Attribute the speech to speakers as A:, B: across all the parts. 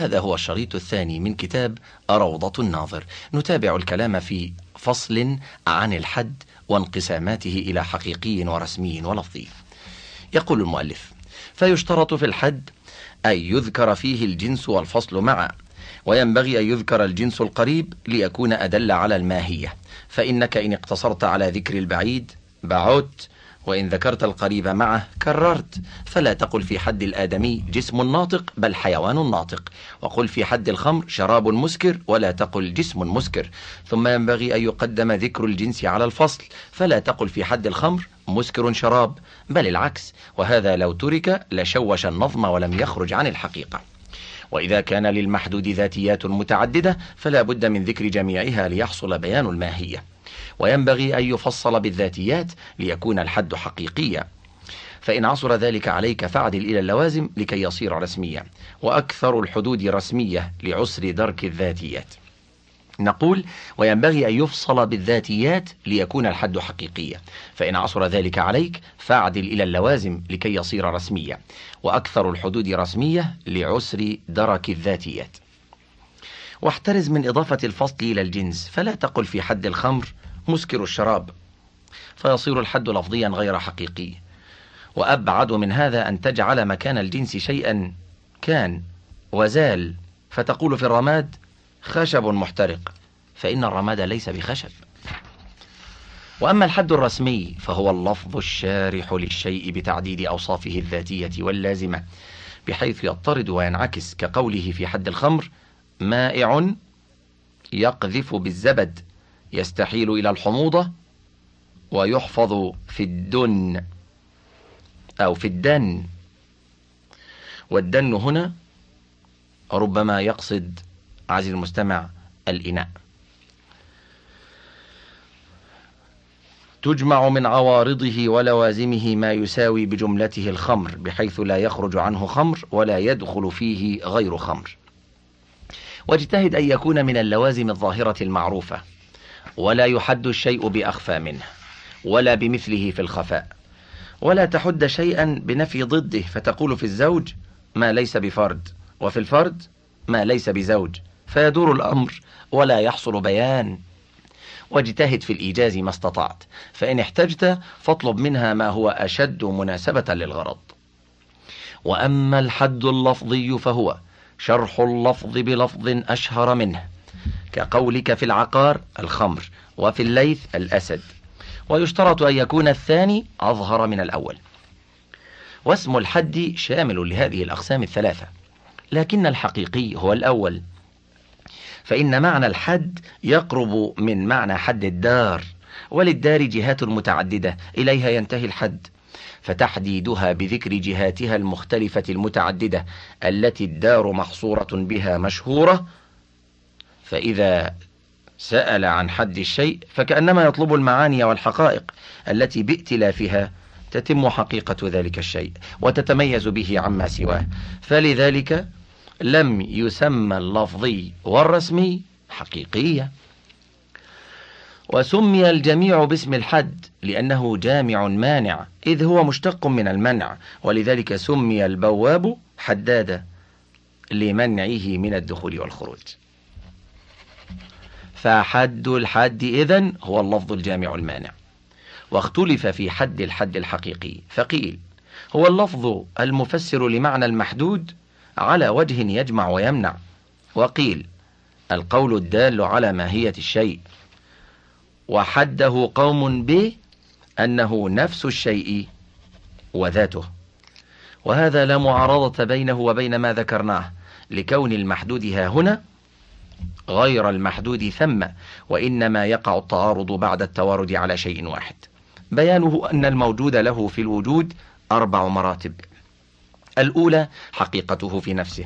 A: هذا هو الشريط الثاني من كتاب روضة الناظر. نتابع الكلام في فصل عن الحد وانقساماته إلى حقيقي ورسمي ولفظي. يقول المؤلف فيشترط في الحد أن يذكر فيه الجنس والفصل معا وينبغي أن يذكر الجنس القريب ليكون أدل على الماهية. فإنك إن اقتصرت على ذكر البعيد بعدت وإن ذكرت القريب معه كررت. فلا تقل في حد الآدمي جسم ناطق بل حيوان ناطق. وقل في حد الخمر شراب مسكر ولا تقل جسم مسكر. ثم ينبغي أن يقدم ذكر الجنس على الفصل. فلا تقل في حد الخمر مسكر شراب بل العكس. وهذا لو ترك لشوش النظم ولم يخرج عن الحقيقة. وإذا كان للمحدود ذاتيات متعددة فلا بد من ذكر جميعها ليحصل بيان الماهية. وينبغي أن يفصل بالذاتيات ليكون الحد حقيقيا. فإن عصر ذلك عليك فعدل إلى اللوازم لكي يصير رسميا. وأكثر الحدود رسمية لعسر درك الذاتيات. نقول وينبغي أن يفصل بالذاتيات ليكون الحد حقيقيا. فإن عصر ذلك عليك فاعدل إلى اللوازم لكي يصير رسميا. وأكثر الحدود رسمية لعسر درك الذاتيات. واحترز من إضافة الفصل إلى الجنس فلا تقل في حد الخمر مسكر الشراب. فيصير الحد لفظيا غير حقيقي. وأبعد من هذا أن تجعل مكان الجنس شيئا كان وزال. فتقول في الرماد خشب محترق. فإن الرماد ليس بخشب. وأما الحد الرسمي فهو اللفظ الشارح للشيء بتعديد أوصافه الذاتية واللازمة بحيث يضطرد وينعكس كقوله في حد الخمر مائع يقذف بالزبد يستحيل إلى الحموضة ويحفظ في الدن أو في الدن. والدن هنا ربما يقصد عزيزي المستمع الإناء. تجمع من عوارضه ولوازمه ما يساوي بجملته الخمر بحيث لا يخرج عنه خمر ولا يدخل فيه غير خمر. واجتهد أن يكون من اللوازم الظاهرة المعروفة ولا يحد الشيء بأخفى منه ولا بمثله في الخفاء ولا تحد شيئا بنفي ضده فتقول في الزوج ما ليس بفرد وفي الفرد ما ليس بزوج. فيدور الأمر ولا يحصل بيان. واجتهد في الإيجاز ما استطعت فإن احتجت فاطلب منها ما هو أشد مناسبة للغرض. وأما الحد اللفظي فهو شرح اللفظ بلفظ أشهر منه كقولك في العقار الخمر وفي الليث الأسد. ويشترط أن يكون الثاني أظهر من الأول. واسم الحد شامل لهذه الأقسام الثلاثة لكن الحقيقي هو الأول. فإن معنى الحد يقرب من معنى حد الدار وللدار جهات متعددة إليها ينتهي الحد. فتحديدها بذكر جهاتها المختلفة المتعددة التي الدار محصورة بها مشهورة فإذا سأل عن حد الشيء فكأنما يطلب المعاني والحقائق التي بائتلافها تتم حقيقة ذلك الشيء وتتميز به عما سواه. فلذلك لم يسمى اللفظي والرسمي حقيقية. وسمي الجميع باسم الحد لأنه جامع مانع إذ هو مشتق من المنع ولذلك سمي البواب حدادا لمنعه من الدخول والخروج. فحد الحد إذن هو اللفظ الجامع المانع. واختلف في حد الحد الحقيقي فقيل هو اللفظ المفسر لمعنى المحدود على وجه يجمع ويمنع. وقيل القول الدال على ماهية الشيء. وحده قوم به أنه نفس الشيء وذاته. وهذا لا معارضة بينه وبين ما ذكرناه لكون المحدود ها هنا غير المحدود ثم وإنما يقع التعارض بعد التوارد على شيء واحد. بيانه أن الموجود له في الوجود أربع مراتب. الأولى حقيقته في نفسه.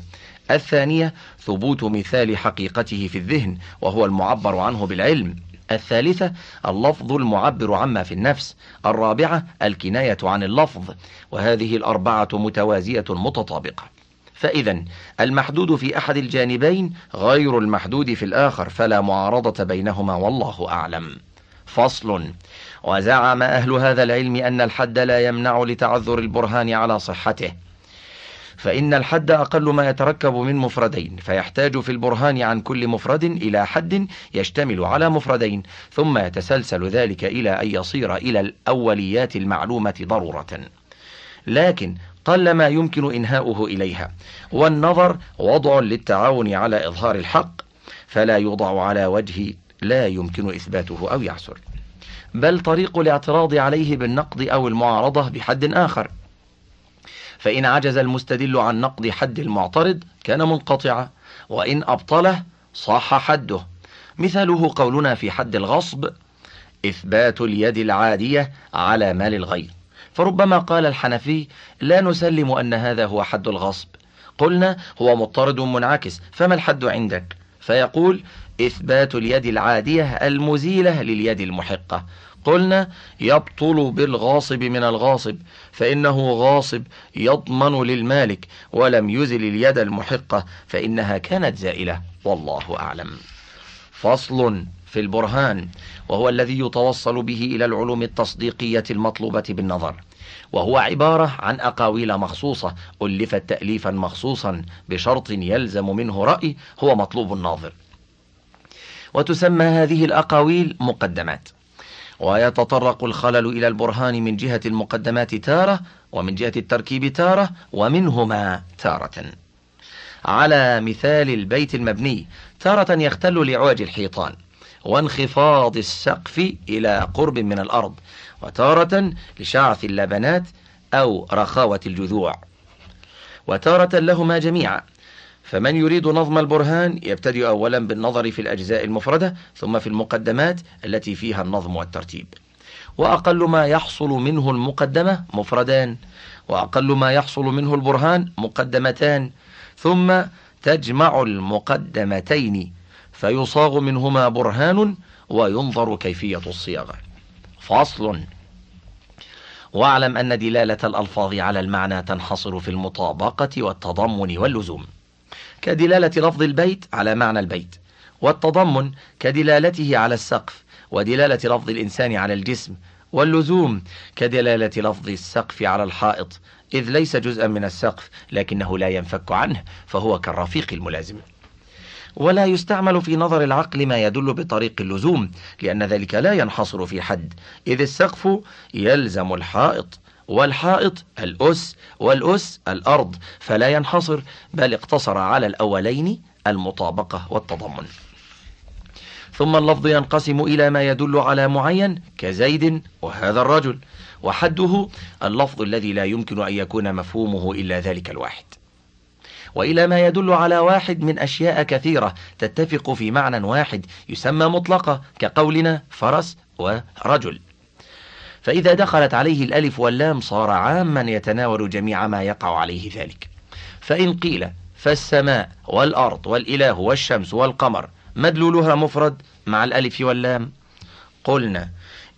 A: الثانية ثبوت مثال حقيقته في الذهن وهو المعبر عنه بالعلم. الثالثة اللفظ المعبر عما في النفس. الرابعة الكناية عن اللفظ. وهذه الأربعة متوازية متطابقة. فإذا المحدود في أحد الجانبين غير المحدود في الآخر فلا معارضة بينهما والله أعلم. فصل وزعم أهل هذا العلم أن الحد لا يمنع لتعذر البرهان على صحته. فإن الحد أقل ما يتركب من مفردين فيحتاج في البرهان عن كل مفرد إلى حد يشتمل على مفردين ثم يتسلسل ذلك إلى أن يصير إلى الأوليات المعلومة ضرورة. لكن قل ما يمكن إنهاؤه إليها والنظر وضع للتعاون على إظهار الحق فلا يوضع على وجه لا يمكن إثباته أو يعسر. بل طريق الاعتراض عليه بالنقد أو المعارضة بحد آخر. فإن عجز المستدل عن نقد حد المعترض كان منقطعا وإن أبطله صح حده. مثاله قولنا في حد الغصب إثبات اليد العادية على مال الغير. فربما قال الحنفي لا نسلم أن هذا هو حد الغصب. قلنا هو مضطرد منعكس فما الحد عندك؟ فيقول إثبات اليد العادية المزيلة لليد المحقة. قلنا يبطل بالغاصب من الغاصب فإنه غاصب يضمن للمالك ولم يزل اليد المحقة فإنها كانت زائلة والله أعلم. فصل في البرهان وهو الذي يتوصل به إلى العلوم التصديقية المطلوبة بالنظر وهو عبارة عن أقاويل مخصوصة ألفت تأليفا مخصوصا بشرط يلزم منه رأي هو مطلوب الناظر. وتسمى هذه الأقاويل مقدمات. ويتطرق الخلل إلى البرهان من جهة المقدمات تارة ومن جهة التركيب تارة ومنهما تارة. على مثال البيت المبني تارة يختل لعوج الحيطان وانخفاض السقف إلى قرب من الأرض وتارة لشعث اللبنات أو رخاوة الجذوع. وتارة لهما جميعا فمن يريد نظم البرهان يبتدئ أولا بالنظر في الأجزاء المفردة ثم في المقدمات التي فيها النظم والترتيب. وأقل ما يحصل منه المقدمة مفردان وأقل ما يحصل منه البرهان مقدمتان ثم تجمع المقدمتين فيصاغ منهما برهان وينظر كيفية الصياغة. فصل واعلم أن دلالة الألفاظ على المعنى تنحصر في المطابقة والتضمن واللزوم. كدلالة لفظ البيت على معنى البيت والتضمن كدلالته على السقف ودلالة لفظ الإنسان على الجسم واللزوم كدلالة لفظ السقف على الحائط إذ ليس جزءا من السقف لكنه لا ينفك عنه فهو كالرفيق الملازم. ولا يستعمل في نظر العقل ما يدل بطريق اللزوم لأن ذلك لا ينحصر في حد إذ السقف يلزم الحائط. والحائط الأس والأس الأرض فلا ينحصر بل اقتصر على الأولين المطابقة والتضمن. ثم اللفظ ينقسم إلى ما يدل على معين كزيد وهذا الرجل وحده اللفظ الذي لا يمكن أن يكون مفهومه إلا ذلك الواحد. وإلى ما يدل على واحد من أشياء كثيرة تتفق في معنى واحد يسمى مطلقة كقولنا فرس ورجل. فإذا دخلت عليه الألف واللام صار عاما يتناول جميع ما يقع عليه ذلك. فإن قيل فالسماء والأرض والإله والشمس والقمر مدلولها مفرد مع الألف واللام؟ قلنا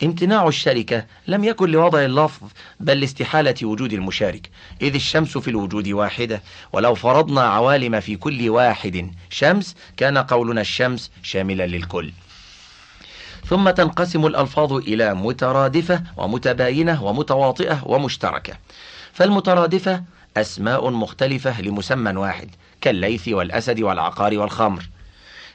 A: امتناع الشركة لم يكن لوضع اللفظ بل لاستحالة وجود المشارك إذ الشمس في الوجود واحدة ولو فرضنا عوالم في كل واحد شمس كان قولنا الشمس شاملا للكل. ثم تنقسم الألفاظ إلى مترادفة ومتباينة ومتواطئة ومشتركة. فالمترادفة أسماء مختلفة لمسمى واحد كالليث والأسد والعقار والخمر.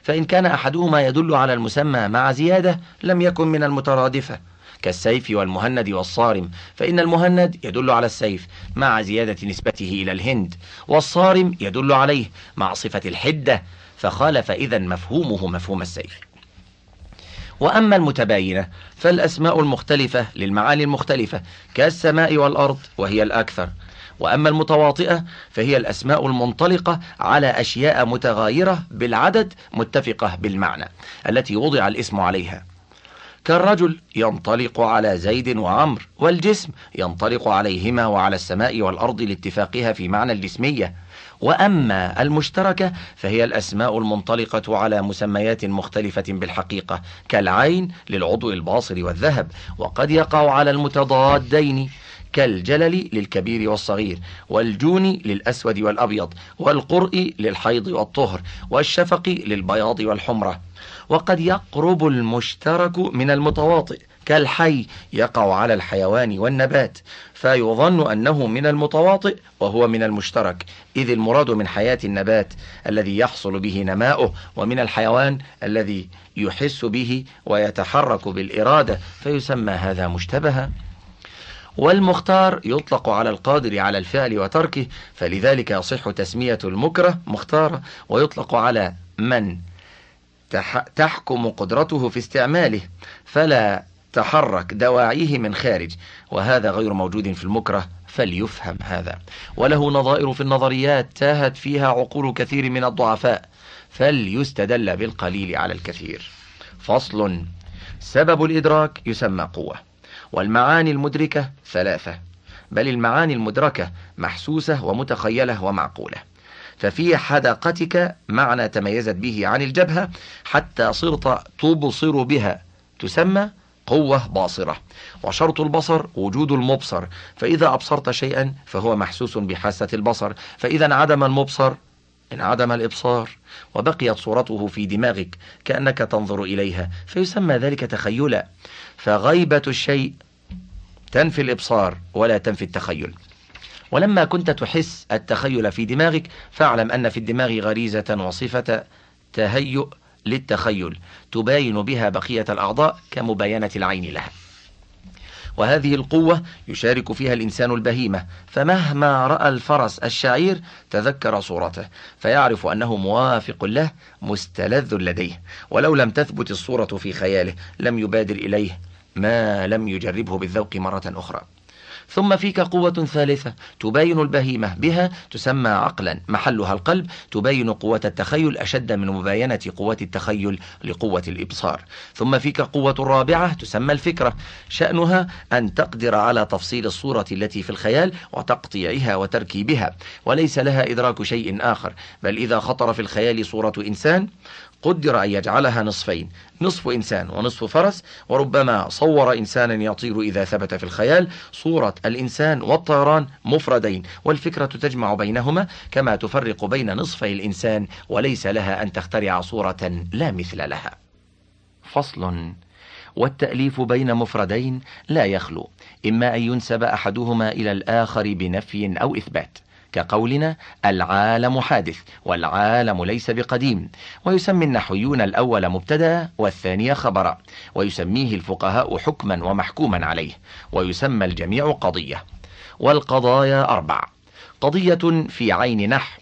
A: فإن كان أحدهما يدل على المسمى مع زيادة لم يكن من المترادفة. كالسيف والمهند والصارم فإن المهند يدل على السيف مع زيادة نسبته إلى الهند والصارم يدل عليه مع صفة الحدة فخالف إذا مفهومه مفهوم السيف. وأما المتباينة فالأسماء المختلفة للمعاني المختلفة كالسماء والأرض وهي الأكثر. وأما المتواطئة فهي الأسماء المنطلقة على أشياء متغايرة بالعدد متفقة بالمعنى التي وضع الاسم عليها. كالرجل ينطلق على زيد وعمر والجسم ينطلق عليهما وعلى السماء والأرض لاتفاقها في معنى الجسمية. وأما المشتركة فهي الأسماء المنطلقة على مسميات مختلفة بالحقيقة كالعين للعضو الباصر والذهب وقد يقع على المتضادين كالجلل للكبير والصغير والجون للأسود والأبيض والقرء للحيض والطهر والشفق للبياض والحمرة. وقد يقرب المشترك من المتواطئ كالحي يقع على الحيوان والنبات فيظن أنه من المتواطئ وهو من المشترك. إذ المراد من حياة النبات الذي يحصل به نماؤه ومن الحيوان الذي يحس به ويتحرك بالإرادة فيسمى هذا مشتبها. والمختار يطلق على القادر على الفعل وتركه فلذلك يصح تسمية المكره مختارة ويطلق على من تحكم قدرته في استعماله. فلا تحرك دواعيه من خارج وهذا غير موجود في المكره فليفهم هذا. وله نظائر في النظريات تاهت فيها عقول كثير من الضعفاء فليستدل بالقليل على الكثير. فصل سبب الإدراك يسمى قوة والمعاني المدركة ثلاثة بل المعاني المدركة محسوسة ومتخيلة ومعقولة. ففي حدقتك معنى تميزت به عن الجبهة حتى صرت تبصر بها تسمى قوة باصرة. وشرط البصر وجود المبصر. فإذا أبصرت شيئا فهو محسوس بحاسة البصر. فإذا انعدم المبصر انعدم الإبصار. وبقيت صورته في دماغك كأنك تنظر إليها. فيسمى ذلك تخيلا. فغيبة الشيء تنفي الإبصار ولا تنفي التخيل. ولما كنت تحس التخيل في دماغك فاعلم أن في الدماغ غريزة وصفة تهيؤ للتخيل تباين بها بقية الأعضاء كمباينة العين لها. وهذه القوة يشارك فيها الإنسان البهيمة فمهما رأى الفرس الشعير تذكر صورته فيعرف أنه موافق له مستلذ لديه. ولو لم تثبت الصورة في خياله لم يبادر إليه ما لم يجربه بالذوق مرة أخرى. ثم فيك قوة ثالثة تباين البهيمة. بها تسمى عقلا. محلها القلب تباين قوة التخيل أشد من مباينة قوة التخيل لقوة الإبصار. ثم فيك قوة رابعة تسمى الفكرة. شأنها أن تقدر على تفصيل الصورة التي في الخيال وتقطيعها وتركيبها وليس لها إدراك شيء آخر. بل إذا خطر في الخيال صورة إنسان قدر أن يجعلها نصفين نصف إنسان ونصف فرس وربما صور إنسانا يطير إذا ثبت في الخيال. صورة الإنسان والطيران مفردين والفكرة تجمع بينهما كما تفرق بين نصفي الإنسان وليس لها أن تخترع صورة لا مثل لها. فصل والتأليف بين مفردين لا يخلو إما أن ينسب أحدهما إلى الآخر بنفي أو إثبات. كقولنا العالم حادث والعالم ليس بقديم. ويسمي النحويون الأول مبتدا والثاني خبرا. ويسميه الفقهاء حكما ومحكوما عليه. ويسمى الجميع قضية. والقضايا أربع. قضية في عين نحو.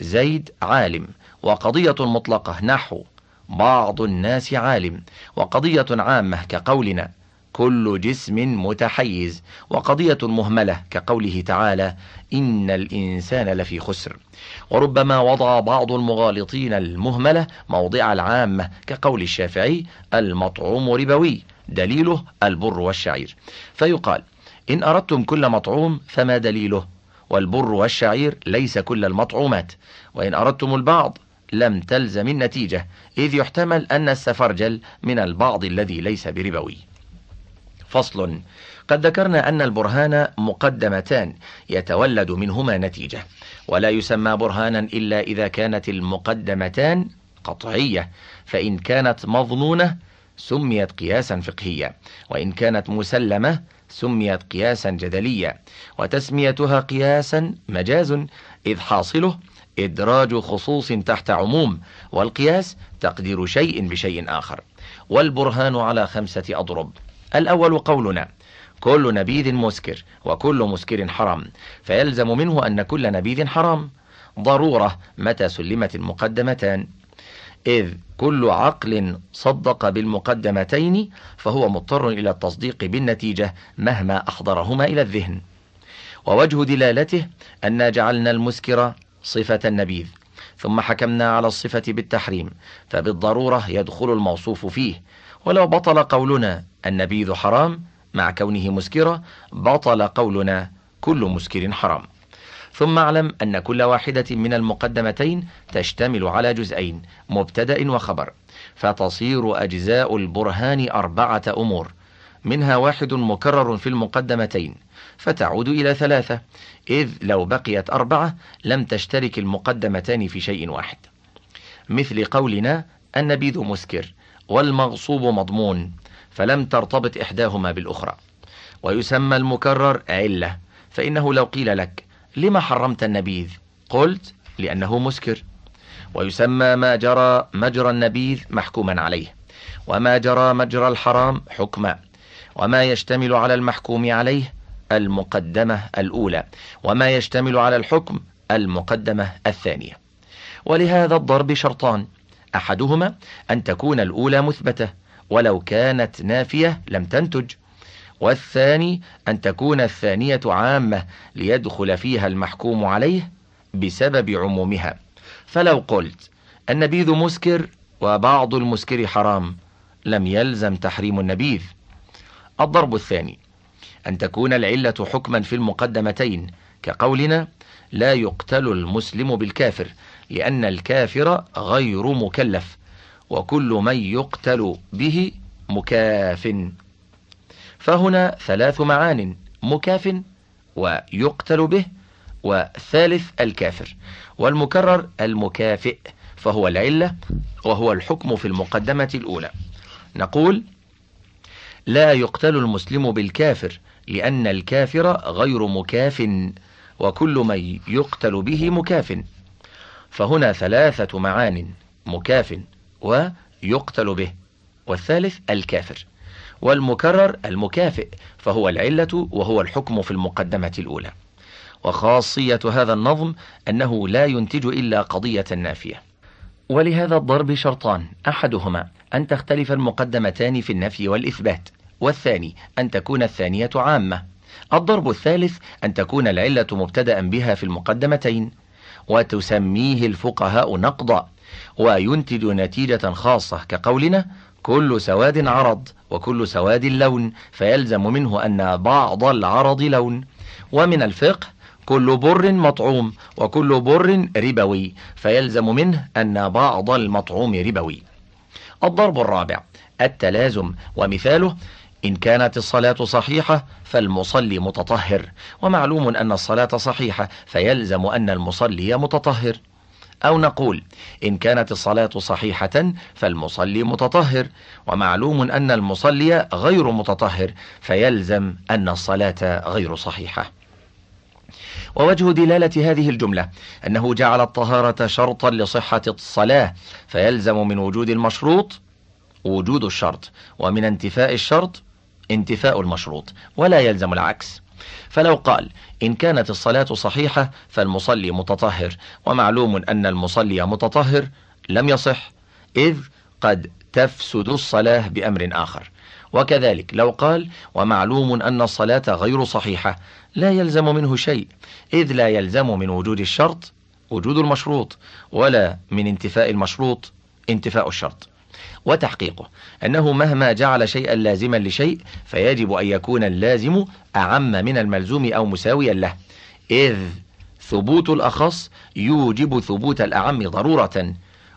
A: زيد عالم. وقضية مطلقة نحو. بعض الناس عالم. وقضية عامة كقولنا كل جسم متحيز وقضية مهملة كقوله تعالى إن الإنسان لفي خسر. وربما وضع بعض المغالطين المهملة موضع العامة كقول الشافعي المطعوم ربوي دليله البر والشعير. فيقال إن أردتم كل مطعوم فما دليله؟ والبر والشعير ليس كل المطعومات. وإن أردتم البعض لم تلزم النتيجة إذ يحتمل أن السفرجل من البعض الذي ليس بربوي. فصل. قد ذكرنا أن البرهان مقدمتان يتولد منهما نتيجة ولا يسمى برهانا إلا إذا كانت المقدمتان قطعية فإن كانت مظنونة سميت قياسا فقهيا وإن كانت مسلمة سميت قياسا جدليا وتسميتها قياسا مجاز إذ حاصله إدراج خصوص تحت عموم والقياس تقدير شيء بشيء آخر. والبرهان على خمسة أضرب. الأول قولنا كل نبيذ مسكر وكل مسكر حرام فيلزم منه أن كل نبيذ حرام. ضرورة متى سلمت المقدمتان؟ إذ كل عقل صدق بالمقدمتين فهو مضطر إلى التصديق بالنتيجة مهما أحضرهما إلى الذهن. ووجه دلالته أن جعلنا المسكر صفة النبيذ ثم حكمنا على الصفة بالتحريم فبالضرورة يدخل الموصوف فيه. ولو بطل قولنا النبيذ حرام مع كونه مسكرا بطل قولنا كل مسكر حرام. ثم اعلم أن كل واحدة من المقدمتين تشتمل على جزئين مبتدأ وخبر. فتصير أجزاء البرهان أربعة أمور. منها واحد مكرر في المقدمتين فتعود إلى ثلاثة إذ لو بقيت أربعة لم تشترك المقدمتان في شيء واحد. مثل قولنا النبيذ مسكر والمغصوب مضمون. فلم ترتبط إحداهما بالأخرى. ويسمى المكرر علة فإنه لو قيل لك لما حرمت النبيذ؟ قلت لأنه مسكر. ويسمى ما جرى مجرى النبيذ محكوما عليه. وما جرى مجرى الحرام حكما. وما يشتمل على المحكوم عليه المقدمة الأولى. وما يشتمل على الحكم المقدمة الثانية. ولهذا الضرب شرطان. أحدهما أن تكون الأولى مثبتة. ولو كانت نافية لم تنتج. والثاني أن تكون الثانية عامة ليدخل فيها المحكوم عليه بسبب عمومها. فلو قلت النبيذ مسكر وبعض المسكر حرام لم يلزم تحريم النبيذ. الضرب الثاني أن تكون العلة حكما في المقدمتين كقولنا لا يقتل المسلم بالكافر لأن الكافر غير مكلف. وكل من يقتل به مكاف. فهنا ثلاث معان مكاف ويقتل به وثالث الكافر. والمكرر المكافئ فهو العلة وهو الحكم في المقدمة الأولى. نقول لا يقتل المسلم بالكافر لأن الكافر غير مكاف وكل من يقتل به مكاف. فهنا ثلاثة معان مكاف ويقتل به. والثالث الكافر. والمكرر المكافئ فهو العلة وهو الحكم في المقدمة الأولى. وخاصية هذا النظم أنه لا ينتج إلا قضية نافية. ولهذا الضرب شرطان. أحدهما أن تختلف المقدمتان في النفي والإثبات. والثاني أن تكون الثانية عامة. الضرب الثالث أن تكون العلة مبتدأ بها في المقدمتين. وتسميه الفقهاء نقضا. وينتج نتيجة خاصة كقولنا كل سواد عرض وكل سواد لون فيلزم منه أن بعض العرض لون. ومن الفقه كل بر مطعوم وكل بر ربوي فيلزم منه أن بعض المطعوم ربوي. الضرب الرابع التلازم. ومثاله إن كانت الصلاة صحيحة فالمصلي متطهر. ومعلوم أن الصلاة صحيحة فيلزم أن المصلي متطهر. أو نقول إن كانت الصلاة صحيحة فالمصلي متطهر ومعلوم أن المصلي غير متطهر فيلزم أن الصلاة غير صحيحة. ووجه دلالة هذه الجملة أنه جعل الطهارة شرطا لصحة الصلاة فيلزم من وجود المشروط وجود الشرط ومن انتفاء الشرط انتفاء المشروط ولا يلزم العكس. فلو قال إن كانت الصلاة صحيحة فالمصلي متطهر ومعلوم أن المصلي متطهر لم يصح إذ قد تفسد الصلاة بأمر آخر. وكذلك لو قال ومعلوم أن الصلاة غير صحيحة لا يلزم منه شيء إذ لا يلزم من وجود الشرط وجود المشروط ولا من انتفاء المشروط انتفاء الشرط. وتحقيقه. أنه مهما جعل شيئا لازما لشيء فيجب أن يكون اللازم أعم من الملزوم أو مساويا له. إذ ثبوت الأخص يوجب ثبوت الأعم ضرورة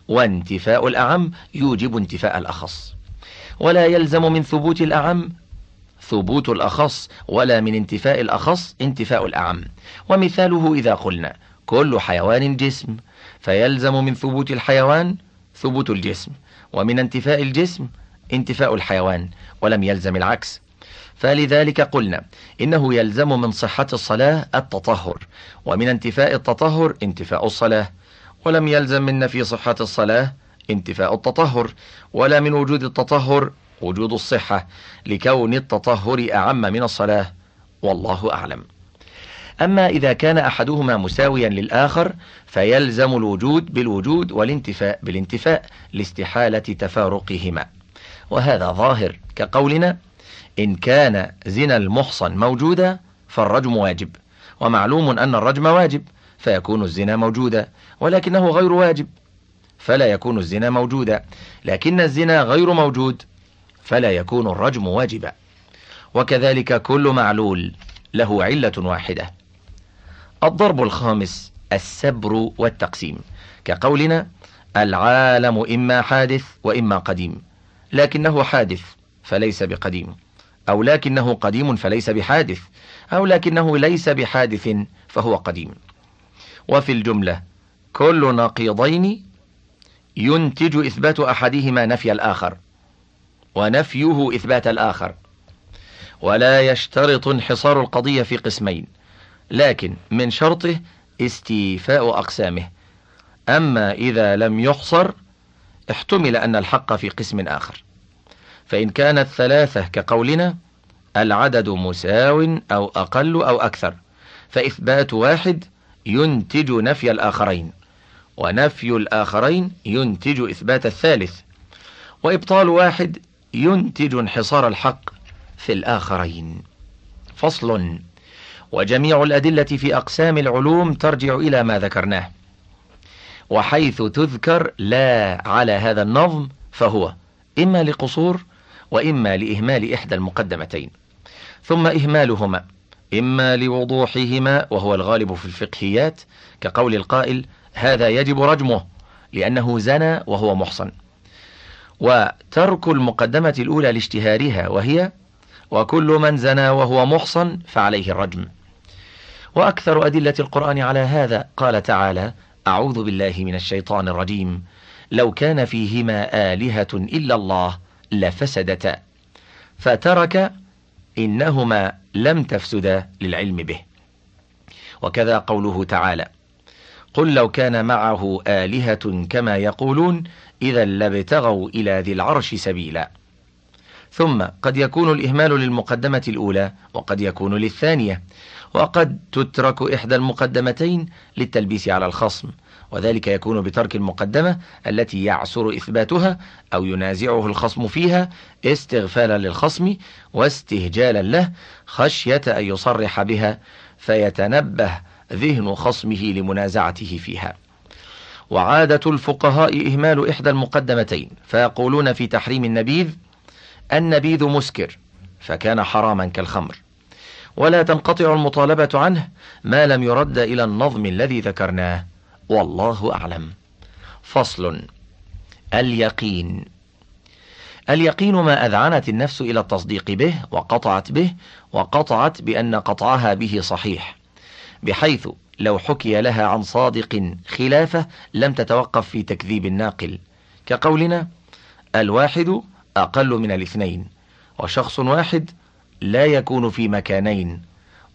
A: وانتفاء الأعم يوجب انتفاء الأخص. ولا يلزم من ثبوت الأعم ثبوت الأخص ولا من انتفاء الأخص انتفاء الأعم. ومثاله إذا قلنا كل حيوان جسم فيلزم من ثبوت الحيوان ثبوت الجسم. ومن انتفاء الجسم انتفاء الحيوان ولم يلزم العكس. فلذلك قلنا إنه يلزم من صحة الصلاة التطهر ومن انتفاء التطهر انتفاء الصلاة ولم يلزم من نفي صحة الصلاة انتفاء التطهر ولا من وجود التطهر وجود الصحة لكون التطهر أعم من الصلاة والله أعلم. أما إذا كان أحدهما مساويا للآخر فيلزم الوجود بالوجود والانتفاء بالانتفاء لاستحالة تفارقهما. وهذا ظاهر كقولنا إن كان زنا المحصن موجودا فالرجم واجب. ومعلوم أن الرجم واجب فيكون الزنا موجودا ولكنه غير واجب فلا يكون الزنا موجودا. لكن الزنا غير موجود فلا يكون الرجم واجبا. وكذلك كل معلول له علة واحدة. الضرب الخامس السبر والتقسيم. كقولنا العالم إما حادث وإما قديم. لكنه حادث فليس بقديم. أو لكنه قديم فليس بحادث. أو لكنه ليس بحادث فهو قديم. وفي الجملة كل نقيضين ينتج إثبات أحدهما نفي الآخر. ونفيه إثبات الآخر. ولا يشترط انحصار القضية في قسمين. لكن من شرطه استيفاء أقسامه. أما إذا لم يحصر احتمل أن الحق في قسم آخر. فإن كانت ثلاثة كقولنا العدد مساو أو أقل أو أكثر. فإثبات واحد ينتج نفي الآخرين ونفي الآخرين ينتج إثبات الثالث. وإبطال واحد ينتج انحصار الحق في الآخرين. فصل. وجميع الأدلة في أقسام العلوم ترجع إلى ما ذكرناه. وحيث تذكر لا على هذا النظم فهو إما لقصور وإما لإهمال إحدى المقدمتين. ثم إهمالهما إما لوضوحهما وهو الغالب في الفقهيات كقول القائل هذا يجب رجمه لأنه زنى وهو محصن. وترك المقدمة الأولى لاشتهارها وهي وكل من زنى وهو محصن فعليه الرجم. وأكثر أدلة القرآن على هذا. قال تعالى أعوذ بالله من الشيطان الرجيم. لو كان فيهما آلهة إلا الله لفسدتا. فترك إنهما لم تفسدا للعلم به. وكذا قوله تعالى قل لو كان معه آلهة كما يقولون إذا لابتغوا إلى ذي العرش سبيلا. ثم قد يكون الإهمال للمقدمة الأولى وقد يكون للثانية. وقد تترك إحدى المقدمتين للتلبيس على الخصم وذلك يكون بترك المقدمة التي يعسر إثباتها أو ينازعه الخصم فيها استغفالا للخصم واستهجالا له خشية أن يصرح بها فيتنبه ذهن خصمه لمنازعته فيها. وعادة الفقهاء إهمال إحدى المقدمتين فيقولون في تحريم النبيذ النبيذ مسكر فكان حراما كالخمر. ولا تنقطع المطالبة عنه ما لم يرد إلى النظم الذي ذكرناه. والله أعلم. فصل. اليقين. اليقين ما أذعنت النفس إلى التصديق به وقطعت به وقطعت بأن قطعها به صحيح بحيث لو حكي لها عن صادق خلافة لم تتوقف في تكذيب الناقل. كقولنا الواحد أقل من الاثنين وشخص واحد لا يكون في مكانين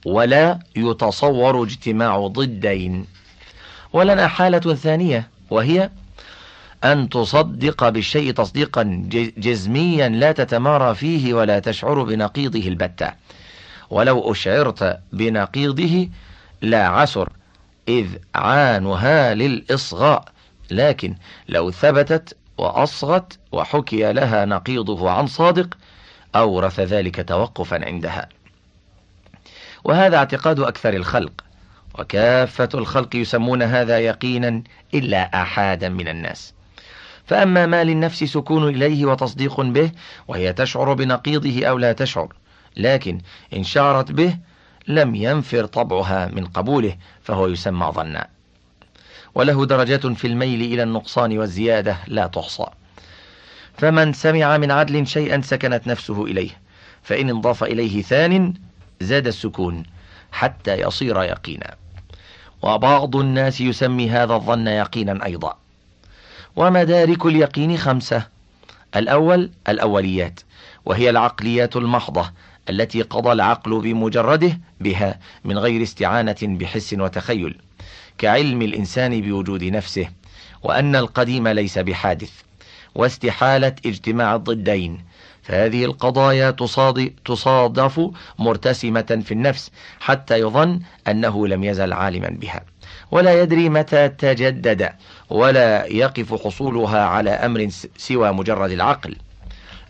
A: ولا يتصور اجتماع ضدين. ولنا حالة ثانية وهي أن تصدق بالشيء تصديقا جزميا لا تتمارى فيه ولا تشعر بنقيضه البتة. ولو أشعرت بنقيضه لا عسر إذ عانها للإصغاء. لكن لو ثبتت وأصغت وحكي لها نقيضه عن صادق أورث ذلك توقفا عندها. وهذا اعتقاد أكثر الخلق وكافة الخلق يسمون هذا يقينا إلا أحادا من الناس. فأما ما للنفس سكون إليه وتصديق به وهي تشعر بنقيضه أو لا تشعر لكن إن شعرت به لم ينفر طبعها من قبوله فهو يسمى ظنا. وله درجات في الميل إلى النقصان والزيادة لا تحصى. فمن سمع من عدل شيئا سكنت نفسه إليه فإن انضاف إليه ثان زاد السكون حتى يصير يقينا. وبعض الناس يسمي هذا الظن يقينا أيضا. ومدارك اليقين خمسة الأول الأوليات وهي العقليات المحضة التي قضى العقل بمجرده بها من غير استعانة بحس وتخيل كعلم الإنسان بوجود نفسه وأن القديم ليس بحادث. واستحالة اجتماع الضدين. فهذه القضايا تصادف مرتسمة في النفس حتى يظن أنه لم يزل عالما بها. ولا يدري متى تجدد ولا يقف حصولها على أمر سوى مجرد العقل.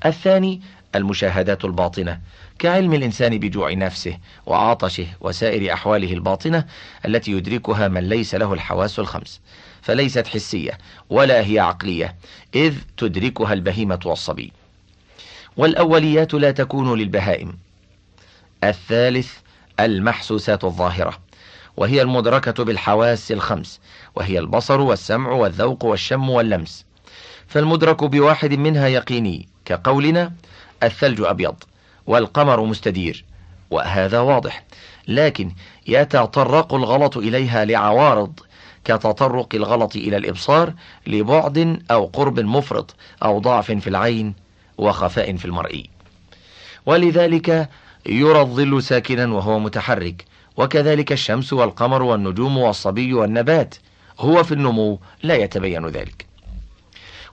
A: الثاني المشاهدات الباطنة. كعلم الإنسان بجوع نفسه وعطشه وسائر أحواله الباطنة التي يدركها من ليس له الحواس الخمس. فليست حسية ولا هي عقلية إذ تدركها البهيمة والصبي. والأوليات لا تكون للبهائم. الثالث المحسوسات الظاهرة وهي المدركة بالحواس الخمس وهي البصر والسمع والذوق والشم واللمس. فالمدرك بواحد منها يقيني كقولنا الثلج أبيض والقمر مستدير وهذا واضح. لكن يتطرق الغلط إليها لعوارض كتطرق الغلط إلى الإبصار لبعد أو قرب مفرط أو ضعف في العين وخفاء في المرئي ولذلك يرى الظل ساكنا وهو متحرك وكذلك الشمس والقمر والنجوم والصبي والنبات هو في النمو لا يتبين ذلك.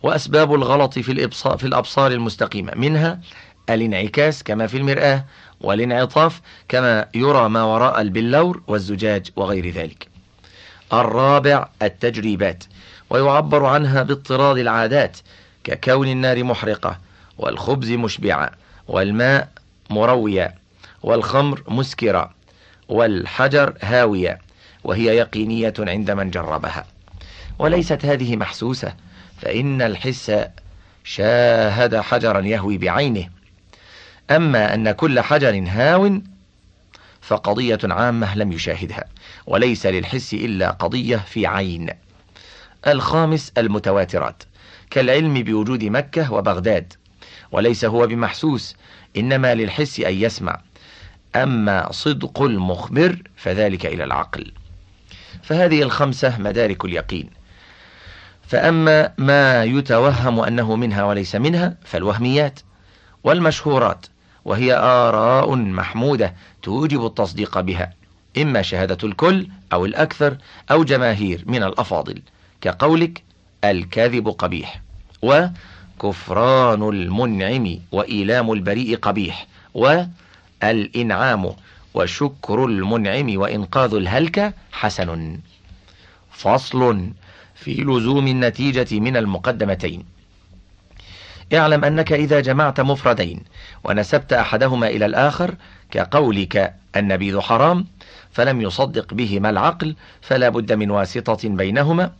A: وأسباب الغلط في الإبصار, في الأبصار المستقيمة منها الانعكاس كما في المرآة والانعطاف كما يرى ما وراء البلور والزجاج وغير ذلك. الرابع التجريبات ويعبر عنها باضطراد العادات ككون النار محرقة والخبز مشبعا والماء مرويا والخمر مسكرة والحجر هاوية وهي يقينية عند من جربها. وليست هذه محسوسة فإن الحس شاهد حجرا يهوي بعينه. أما أن كل حجر هاو فقضية عامة لم يشاهدها وليس للحس إلا قضية في عين. الخامس المتواترات. كالعلم بوجود مكة وبغداد وليس هو بمحسوس إنما للحس أن يسمع. أما صدق المخبر فذلك إلى العقل. فهذه الخمسة مدارك اليقين. فأما ما يتوهم أنه منها وليس منها فالوهميات والمشهورات. وهي آراء محمودة توجب التصديق بها إما شهادة الكل أو الأكثر أو جماهير من الأفاضل كقولك الكذب قبيح وكفران المنعم وإيلام البريء قبيح والإنعام وشكر المنعم وإنقاذ الهلكة حسن. فصل في لزوم النتيجة من المقدمتين. اعلم أنك إذا جمعت مفردين ونسبت أحدهما إلى الآخر كقولك النبيذ حرام فلم يصدق بهما العقل فلا بد من واسطة بينهما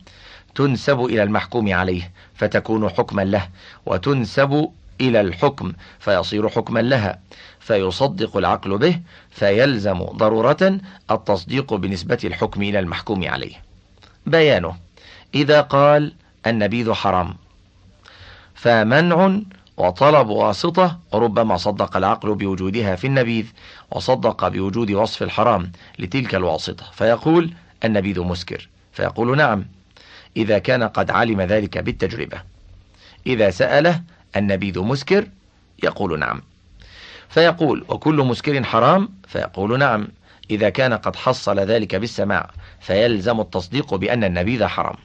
A: تنسب إلى المحكوم عليه فتكون حكما له وتنسب إلى الحكم فيصير حكما لها فيصدق العقل به فيلزم ضرورة التصديق بنسبة الحكم إلى المحكوم عليه. بيانه إذا قال النبيذ حرام فمنع وطلب واسطة ربما صدق العقل بوجودها في النبيذ وصدق بوجود وصف الحرام لتلك الواسطة. فيقول النبيذ مسكر. فيقول نعم إذا كان قد علم ذلك بالتجربة. إذا سأله النبيذ مسكر يقول نعم. فيقول وكل مسكر حرام؟ فيقول نعم. إذا كان قد حصل ذلك بالسماع فيلزم التصديق بأن النبيذ حرام.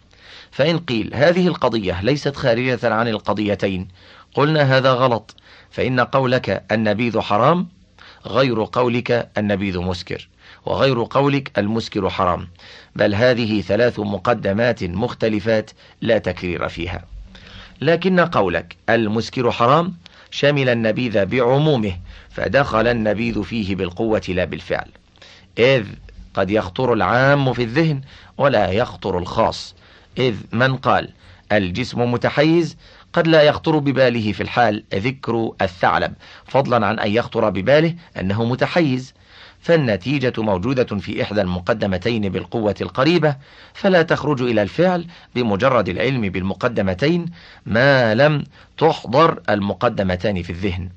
A: فإن قيل هذه القضية ليست خارجة عن القضيتين. قلنا هذا غلط. فإن قولك النبيذ حرام غير قولك النبيذ مسكر وغير قولك المسكر حرام. بل هذه ثلاث مقدمات مختلفات لا تكرير فيها. لكن قولك المسكر حرام شمل النبيذ بعمومه فدخل النبيذ فيه بالقوة لا بالفعل. إذ قد يخطر العام في الذهن ولا يخطر الخاص. إذ من قال الجسم متحيز قد لا يخطر بباله في الحال ذكر الثعلب. فضلا عن أن يخطر بباله أنه متحيز. فالنتيجة موجودة في إحدى المقدمتين بالقوة القريبة. فلا تخرج إلى الفعل بمجرد العلم بالمقدمتين ما لم تحضر المقدمتان في الذهن.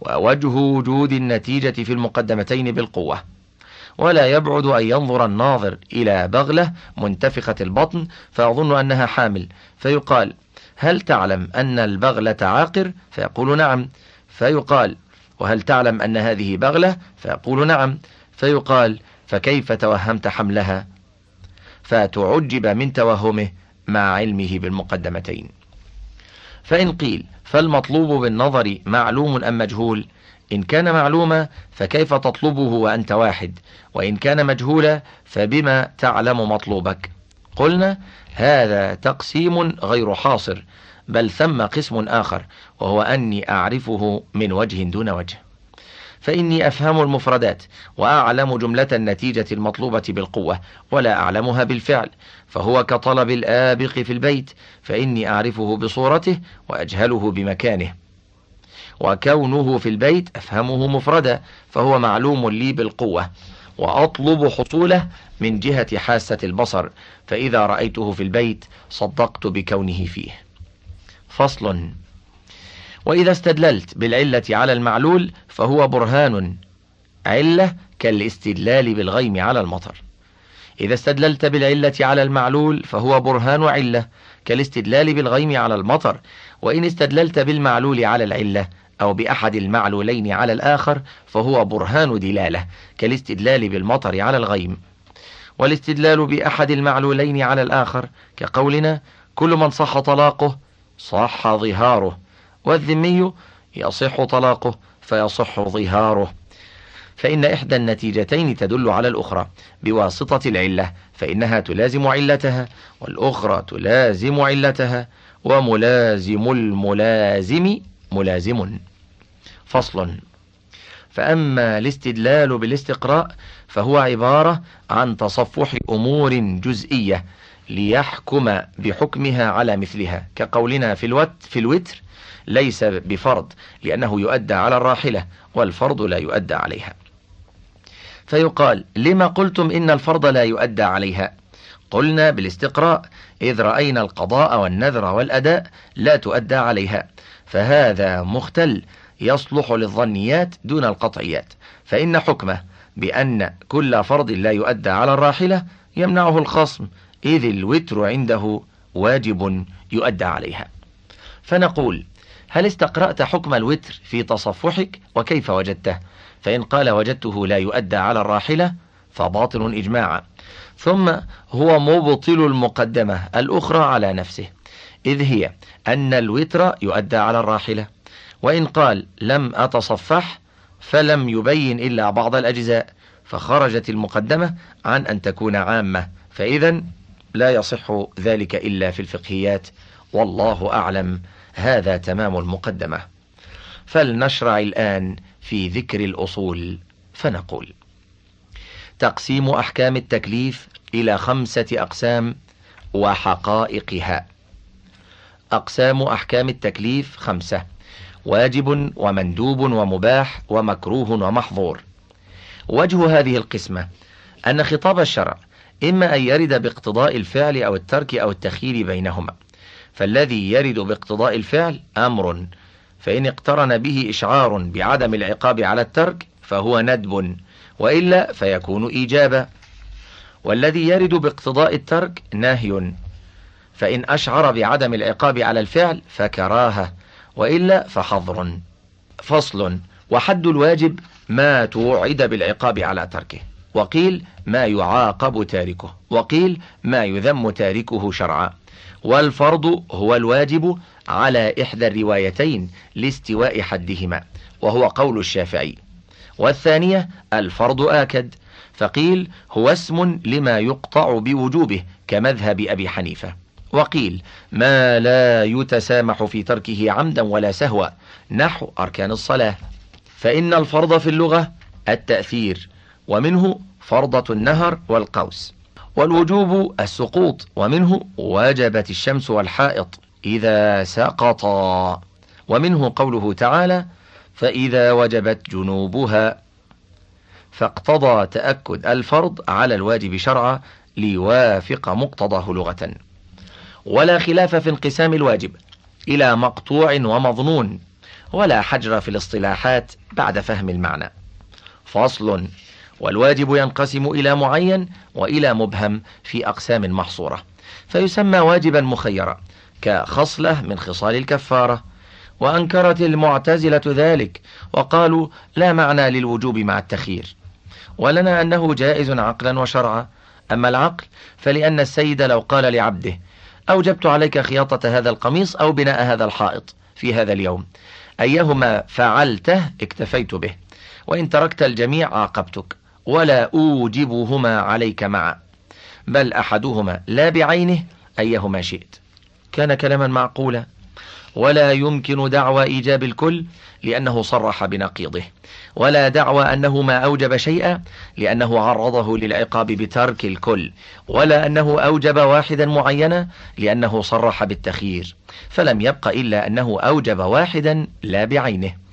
A: ووجه وجود النتيجة في المقدمتين بالقوة. ولا يبعد أن ينظر الناظر إلى بغلة منتفخة البطن فيظن أنها حامل. فيقال هل تعلم أن البغلة عاقر؟ فيقول نعم. فيقال وهل تعلم أن هذه بغلة؟ فيقول نعم. فيقال فكيف توهمت حملها؟ فتعجب من توهمه مع علمه بالمقدمتين. فإن قيل فالمطلوب بالنظر معلوم أم مجهول؟ إن كان معلوما فكيف تطلبه وأنت واحد وإن كان مجهولا فبما تعلم مطلوبك. قلنا هذا تقسيم غير حاصر بل ثم قسم آخر وهو أني أعرفه من وجه دون وجه. فإني أفهم المفردات وأعلم جملة النتيجة المطلوبة بالقوة ولا أعلمها بالفعل. فهو كطلب الآبق في البيت فإني أعرفه بصورته وأجهله بمكانه. وكونه في البيت أفهمه مفردا فهو معلوم لي بالقوة وأطلب حصوله من جهة حاسة البصر فإذا رأيته في البيت صدقت بكونه فيه. فصل. وإذا استدللت بالعلة على المعلول فهو برهان. علة كالاستدلال بالغيم على المطر. إذا استدللت بالعلة على المعلول فهو برهان علة كالاستدلال بالغيم على المطر. وإن استدللت بالمعلول على العلة أو بأحد المعلولين على الآخر فهو برهان دلالة كالاستدلال بالمطر على الغيم. والاستدلال بأحد المعلولين على الآخر كقولنا كل من صح طلاقه صح ظهاره والذمي يصح طلاقه فيصح ظهاره. فإن إحدى النتيجتين تدل على الأخرى بواسطة العلة فإنها تلازم علتها والأخرى تلازم علتها وملازم الملازم ملازم. فصل. فأما الاستدلال بالاستقراء فهو عبارة عن تصفح أمور جزئية ليحكم بحكمها على مثلها. كقولنا في الوت في الوتر ليس بفرض لأنه يؤدى على الراحلة والفرض لا يؤدى عليها. فيقال لما قلتم إن الفرض لا يؤدى عليها؟ قلنا بالاستقراء إذ رأينا القضاء والنذر والأداء لا تؤدى عليها. فهذا مختل يصلح للظنيات دون القطعيات. فإن حكمه بأن كل فرض لا يؤدى على الراحلة يمنعه الخصم إذ الوتر عنده واجب يؤدى عليها. فنقول هل استقرأت حكم الوتر في تصفحك وكيف وجدته؟ فإن قال وجدته لا يؤدى على الراحلة فباطل إجماعا. ثم هو مبطل المقدمة الأخرى على نفسه. إذ هي أن الوتر يؤدى على الراحلة وإن قال لم أتصفح فلم يبين إلا بعض الأجزاء فخرجت المقدمة عن أن تكون عامة فإذا لا يصح ذلك إلا في الفقهيات والله أعلم هذا تمام المقدمة. فلنشرع الآن في ذكر الأصول فنقول تقسيم أحكام التكليف إلى خمسة أقسام وحقائقها. أقسام أحكام التكليف خمسة واجب ومندوب ومباح ومكروه ومحظور. وجه هذه القسمة أن خطاب الشرع إما أن يرد باقتضاء الفعل أو الترك أو التخيير بينهما. فالذي يرد باقتضاء الفعل أمر فإن اقترن به إشعار بعدم العقاب على الترك فهو ندب وإلا فيكون إيجابا. والذي يرد باقتضاء الترك نهي فإن أشعر بعدم العقاب على الفعل فكراهة وإلا فحظر فصل. وحد الواجب ما توعد بالعقاب على تركه. وقيل ما يعاقب تاركه وقيل ما يذم تاركه شرعا. والفرض هو الواجب على إحدى الروايتين لاستواء حدهما وهو قول الشافعي. والثانية الفرض آكد فقيل هو اسم لما يقطع بوجوبه كمذهب أبي حنيفة. وقيل ما لا يتسامح في تركه عمدا ولا سهوا. نحو أركان الصلاة. فإن الفرض في اللغة التأثير ومنه فرضة النهر والقوس. والوجوب السقوط ومنه وجبت الشمس والحائط إذا سقطا. ومنه قوله تعالى فإذا وجبت جنوبها فاقتضى تأكد الفرض على الواجب شرعا ليوافق مقتضاه لغة. ولا خلاف في انقسام الواجب إلى مقطوع ومظنون ولا حجر في الاصطلاحات بعد فهم المعنى. فصل والواجب ينقسم إلى معين وإلى مبهم في أقسام محصورة فيسمى واجبا مخيرا كخصلة من خصال الكفارة وأنكرت المعتزلة ذلك وقالوا لا معنى للوجوب مع التخيير. ولنا أنه جائز عقلا وشرعا أما العقل فلأن السيد لو قال لعبده أوجبت عليك خياطة هذا القميص أو بناء هذا الحائط في هذا اليوم. أيهما فعلته اكتفيت به. وإن تركت الجميع عاقبتك. ولا أوجبهما عليك معا. بل أحدهما لا بعينه أيهما شئت. كان كلاما معقولا. ولا يمكن دعوى إيجاب الكل لأنه صرح بنقيضه. ولا دعوى أنه ما أوجب شيئا لأنه عرضه للعقاب بترك الكل. ولا أنه أوجب واحدا معينا لأنه صرح بالتخيير. فلم يبق إلا أنه أوجب واحدا لا بعينه.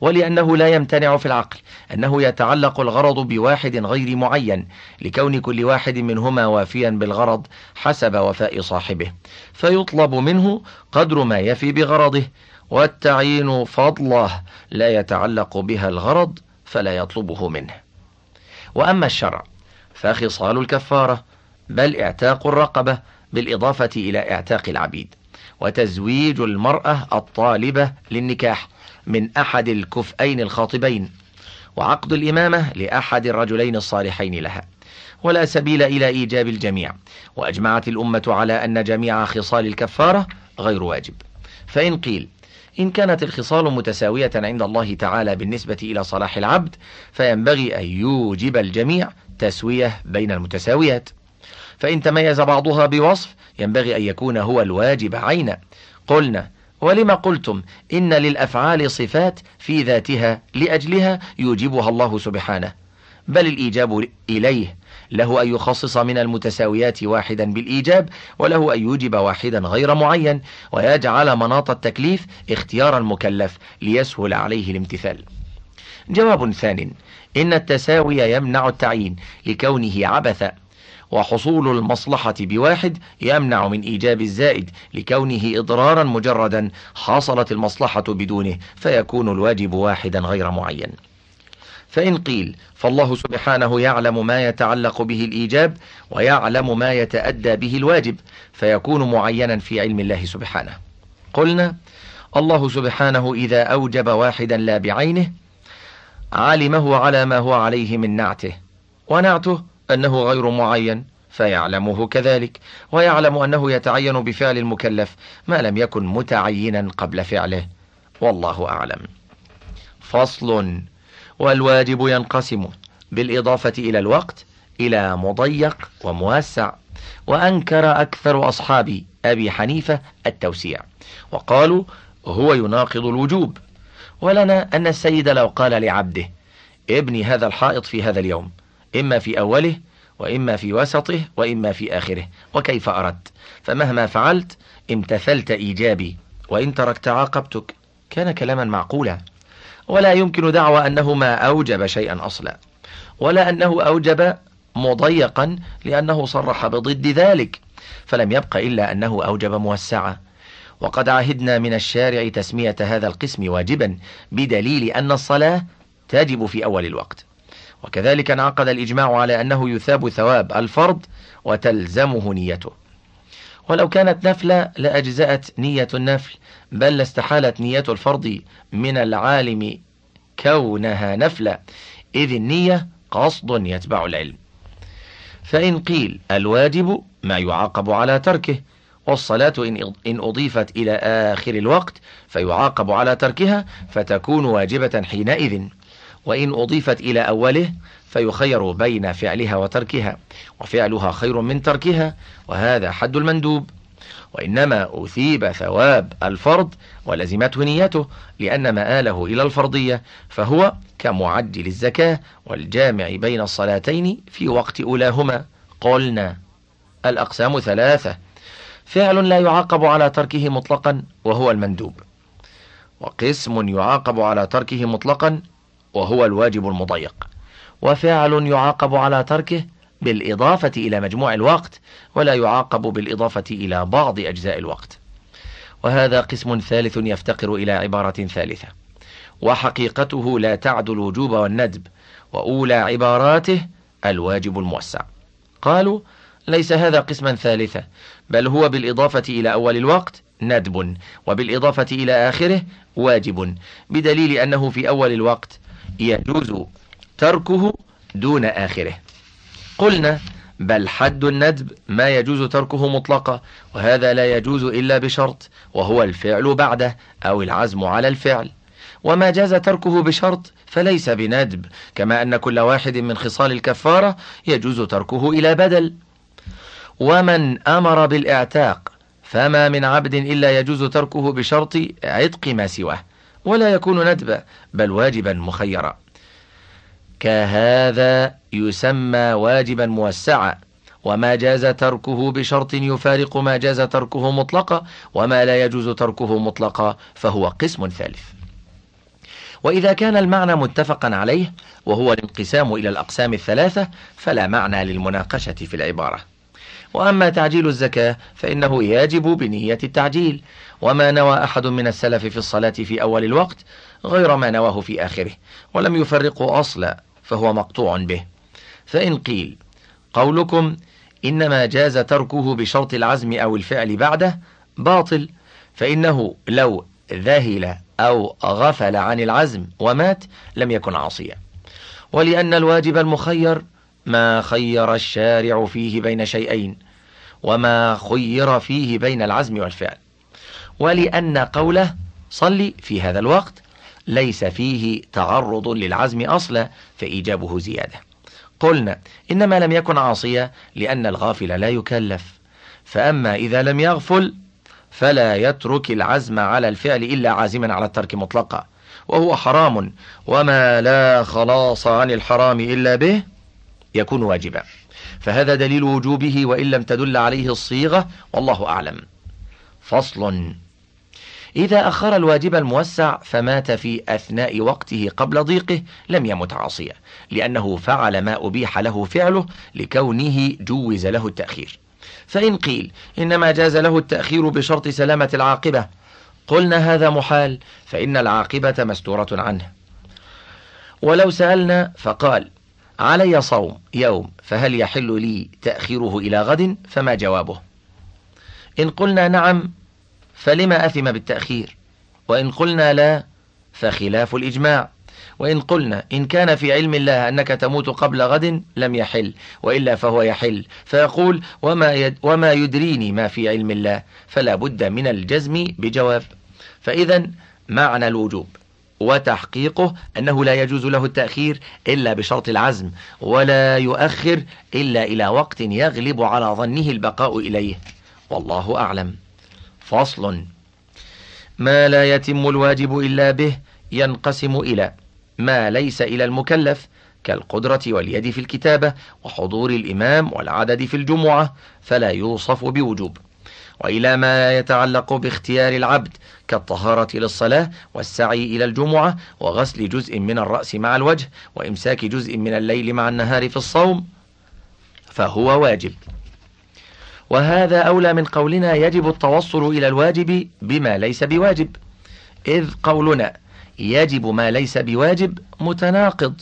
A: ولأنه لا يمتنع في العقل أنه يتعلق الغرض بواحد غير معين لكون كل واحد منهما وافيا بالغرض حسب وفاء صاحبه. فيطلب منه قدر ما يفي بغرضه والتعيين فضله لا يتعلق بها الغرض فلا يطلبه منه. وأما الشرع فخصال الكفارة بل إعتاق الرقبة بالإضافة إلى إعتاق العبيد وتزويج المرأة الطالبة للنكاح. من أحد الكفئين الخاطبين وعقد الإمامة لأحد الرجلين الصالحين لها. ولا سبيل إلى إيجاب الجميع وأجمعت الأمة على أن جميع خصال الكفارة غير واجب. فإن قيل إن كانت الخصال متساوية عند الله تعالى بالنسبة إلى صلاح العبد فينبغي أن يوجب الجميع تسوية بين المتساويات. فإن تميز بعضها بوصف ينبغي أن يكون هو الواجب عينا. قلنا ولما قلتم إن للأفعال صفات في ذاتها لأجلها يوجبها الله سبحانه بل الإيجاب إليه له أن يخصص من المتساويات واحدا بالإيجاب وله أن يوجب واحدا غير معين ويجعل مناط التكليف اختيار المكلف ليسهل عليه الامتثال. جواب ثان إن التساوي يمنع التعيين لكونه عبثا وحصول المصلحة بواحد يمنع من إيجاب الزائد لكونه إضرارا مجردا حصلت المصلحة بدونه فيكون الواجب واحدا غير معين. فإن قيل فالله سبحانه يعلم ما يتعلق به الإيجاب ويعلم ما يتأدى به الواجب فيكون معينا في علم الله سبحانه. قلنا الله سبحانه إذا أوجب واحدا لا بعينه علمه على ما هو عليه من نعته ونعته أنه غير معين فيعلمه كذلك ويعلم أنه يتعين بفعل المكلف ما لم يكن متعينا قبل فعله. والله أعلم. فصل. والواجب ينقسم بالإضافة إلى الوقت إلى مضيق وموسع وأنكر أكثر أصحاب أبي حنيفة التوسيع. وقالوا هو يناقض الوجوب. ولنا أن السيد لو قال لعبده ابني هذا الحائط في هذا اليوم. إما في أوله وإما في وسطه وإما في آخره. وكيف أردت؟ فمهما فعلت امتثلت إيجابي. وإن تركت عاقبتك. كان كلاما معقولا. ولا يمكن دعوى أنه ما أوجب شيئا أصلا. ولا أنه أوجب مضيقا لأنه صرح بضد ذلك. فلم يبق إلا أنه أوجب موسعة وقد عهدنا من الشارع تسمية هذا القسم واجبا بدليل أن الصلاة تجب في أول الوقت. وكذلك انعقد الإجماع على أنه يثاب ثواب الفرض وتلزمه نيته. ولو كانت نفلة لأجزأت نية النفل بل لاستحالت نية الفرض من العالم كونها نفلة إذ النية قصد يتبع العلم. فإن قيل الواجب ما يعاقب على تركه والصلاة إن أضيفت إلى آخر الوقت فيعاقب على تركها فتكون واجبة حينئذ. وإن أضيفت إلى أوله فيخير بين فعلها وتركها وفعلها خير من تركها وهذا حد المندوب. وإنما أثيب ثواب الفرض ولزمته نيته لأن مآله إلى الفرضية فهو كمعجل الزكاة والجامع بين الصلاتين في وقت أولاهما. قلنا الأقسام ثلاثة فعل لا يعاقب على تركه مطلقا وهو المندوب. وقسم يعاقب على تركه مطلقا وهو الواجب المضيق. وفعل يعاقب على تركه بالإضافة إلى مجموع الوقت ولا يعاقب بالإضافة إلى بعض أجزاء الوقت. وهذا قسم ثالث يفتقر إلى عبارة ثالثة. وحقيقته لا تعد الوجوب والندب وأولى عباراته الواجب الموسع. قالوا ليس هذا قسما ثالثا بل هو بالإضافة إلى أول الوقت ندب وبالإضافة إلى آخره واجب بدليل أنه في أول الوقت يجوز تركه دون آخره. قلنا بل حد الندب ما يجوز تركه مطلقا وهذا لا يجوز إلا بشرط وهو الفعل بعده أو العزم على الفعل. وما جاز تركه بشرط فليس بندب كما أن كل واحد من خصال الكفارة يجوز تركه إلى بدل. ومن أمر بالإعتاق فما من عبد إلا يجوز تركه بشرط عتق ما سواه. ولا يكون ندبا بل واجبا مخيرا. كهذا يسمى واجبا موسعا. وما جاز تركه بشرط يفارق ما جاز تركه مطلقا وما لا يجوز تركه مطلقا فهو قسم ثالث. وإذا كان المعنى متفقا عليه وهو الانقسام إلى الأقسام الثلاثة فلا معنى للمناقشة في العبارة. وأما تعجيل الزكاة فإنه يجب بنية التعجيل. وما نوى أحد من السلف في الصلاة في أول الوقت غير ما نواه في آخره ولم يفرقوا أصلا فهو مقطوع به. فإن قيل قولكم إنما جاز تركه بشرط العزم أو الفعل بعده باطل فإنه لو ذهل أو غفل عن العزم ومات لم يكن عاصيا. ولأن الواجب المخير ما خير الشارع فيه بين شيئين وما خير فيه بين العزم والفعل. ولأن قوله صلي في هذا الوقت ليس فيه تعرض للعزم أصلا فإيجابه زيادة. قلنا إنما لم يكن عاصيا لأن الغافل لا يكلف. فأما إذا لم يغفل فلا يترك العزم على الفعل إلا عازما على الترك مطلقا وهو حرام وما لا خلاص عن الحرام إلا به يكون واجبا. فهذا دليل وجوبه وإن لم تدل عليه الصيغة والله أعلم. فصل. إذا أخر الواجب الموسع فمات في أثناء وقته قبل ضيقه لم يمت عاصيا لأنه فعل ما أبيح له فعله لكونه جوز له التأخير. فإن قيل إنما جاز له التأخير بشرط سلامة العاقبة قلنا هذا محال فإن العاقبة مستورة عنه. ولو سألنا فقال علي صوم يوم فهل يحل لي تأخيره إلى غد؟ فما جوابه. إن قلنا نعم فلما أثم بالتأخير؟ وإن قلنا لا فخلاف الإجماع. وإن قلنا إن كان في علم الله أنك تموت قبل غد لم يحل وإلا فهو يحل. فيقول وما, يد وما يدريني ما في علم الله؟ فلا بد من الجزم بجواب. فإذا معنى الوجوب. وتحقيقه أنه لا يجوز له التأخير إلا بشرط العزم ولا يؤخر إلا إلى وقت يغلب على ظنه البقاء إليه. والله أعلم. فصل. ما لا يتم الواجب إلا به ينقسم إلى ما ليس إلى المكلف كالقدرة واليد في الكتابة وحضور الإمام والعدد في الجمعة فلا يوصف بوجوب. وإلى ما يتعلق باختيار العبد كالطهارة للصلاة والسعي إلى الجمعة وغسل جزء من الرأس مع الوجه وإمساك جزء من الليل مع النهار في الصوم فهو واجب. وهذا أولى من قولنا يجب التوصل إلى الواجب بما ليس بواجب. إذ قولنا يجب ما ليس بواجب متناقض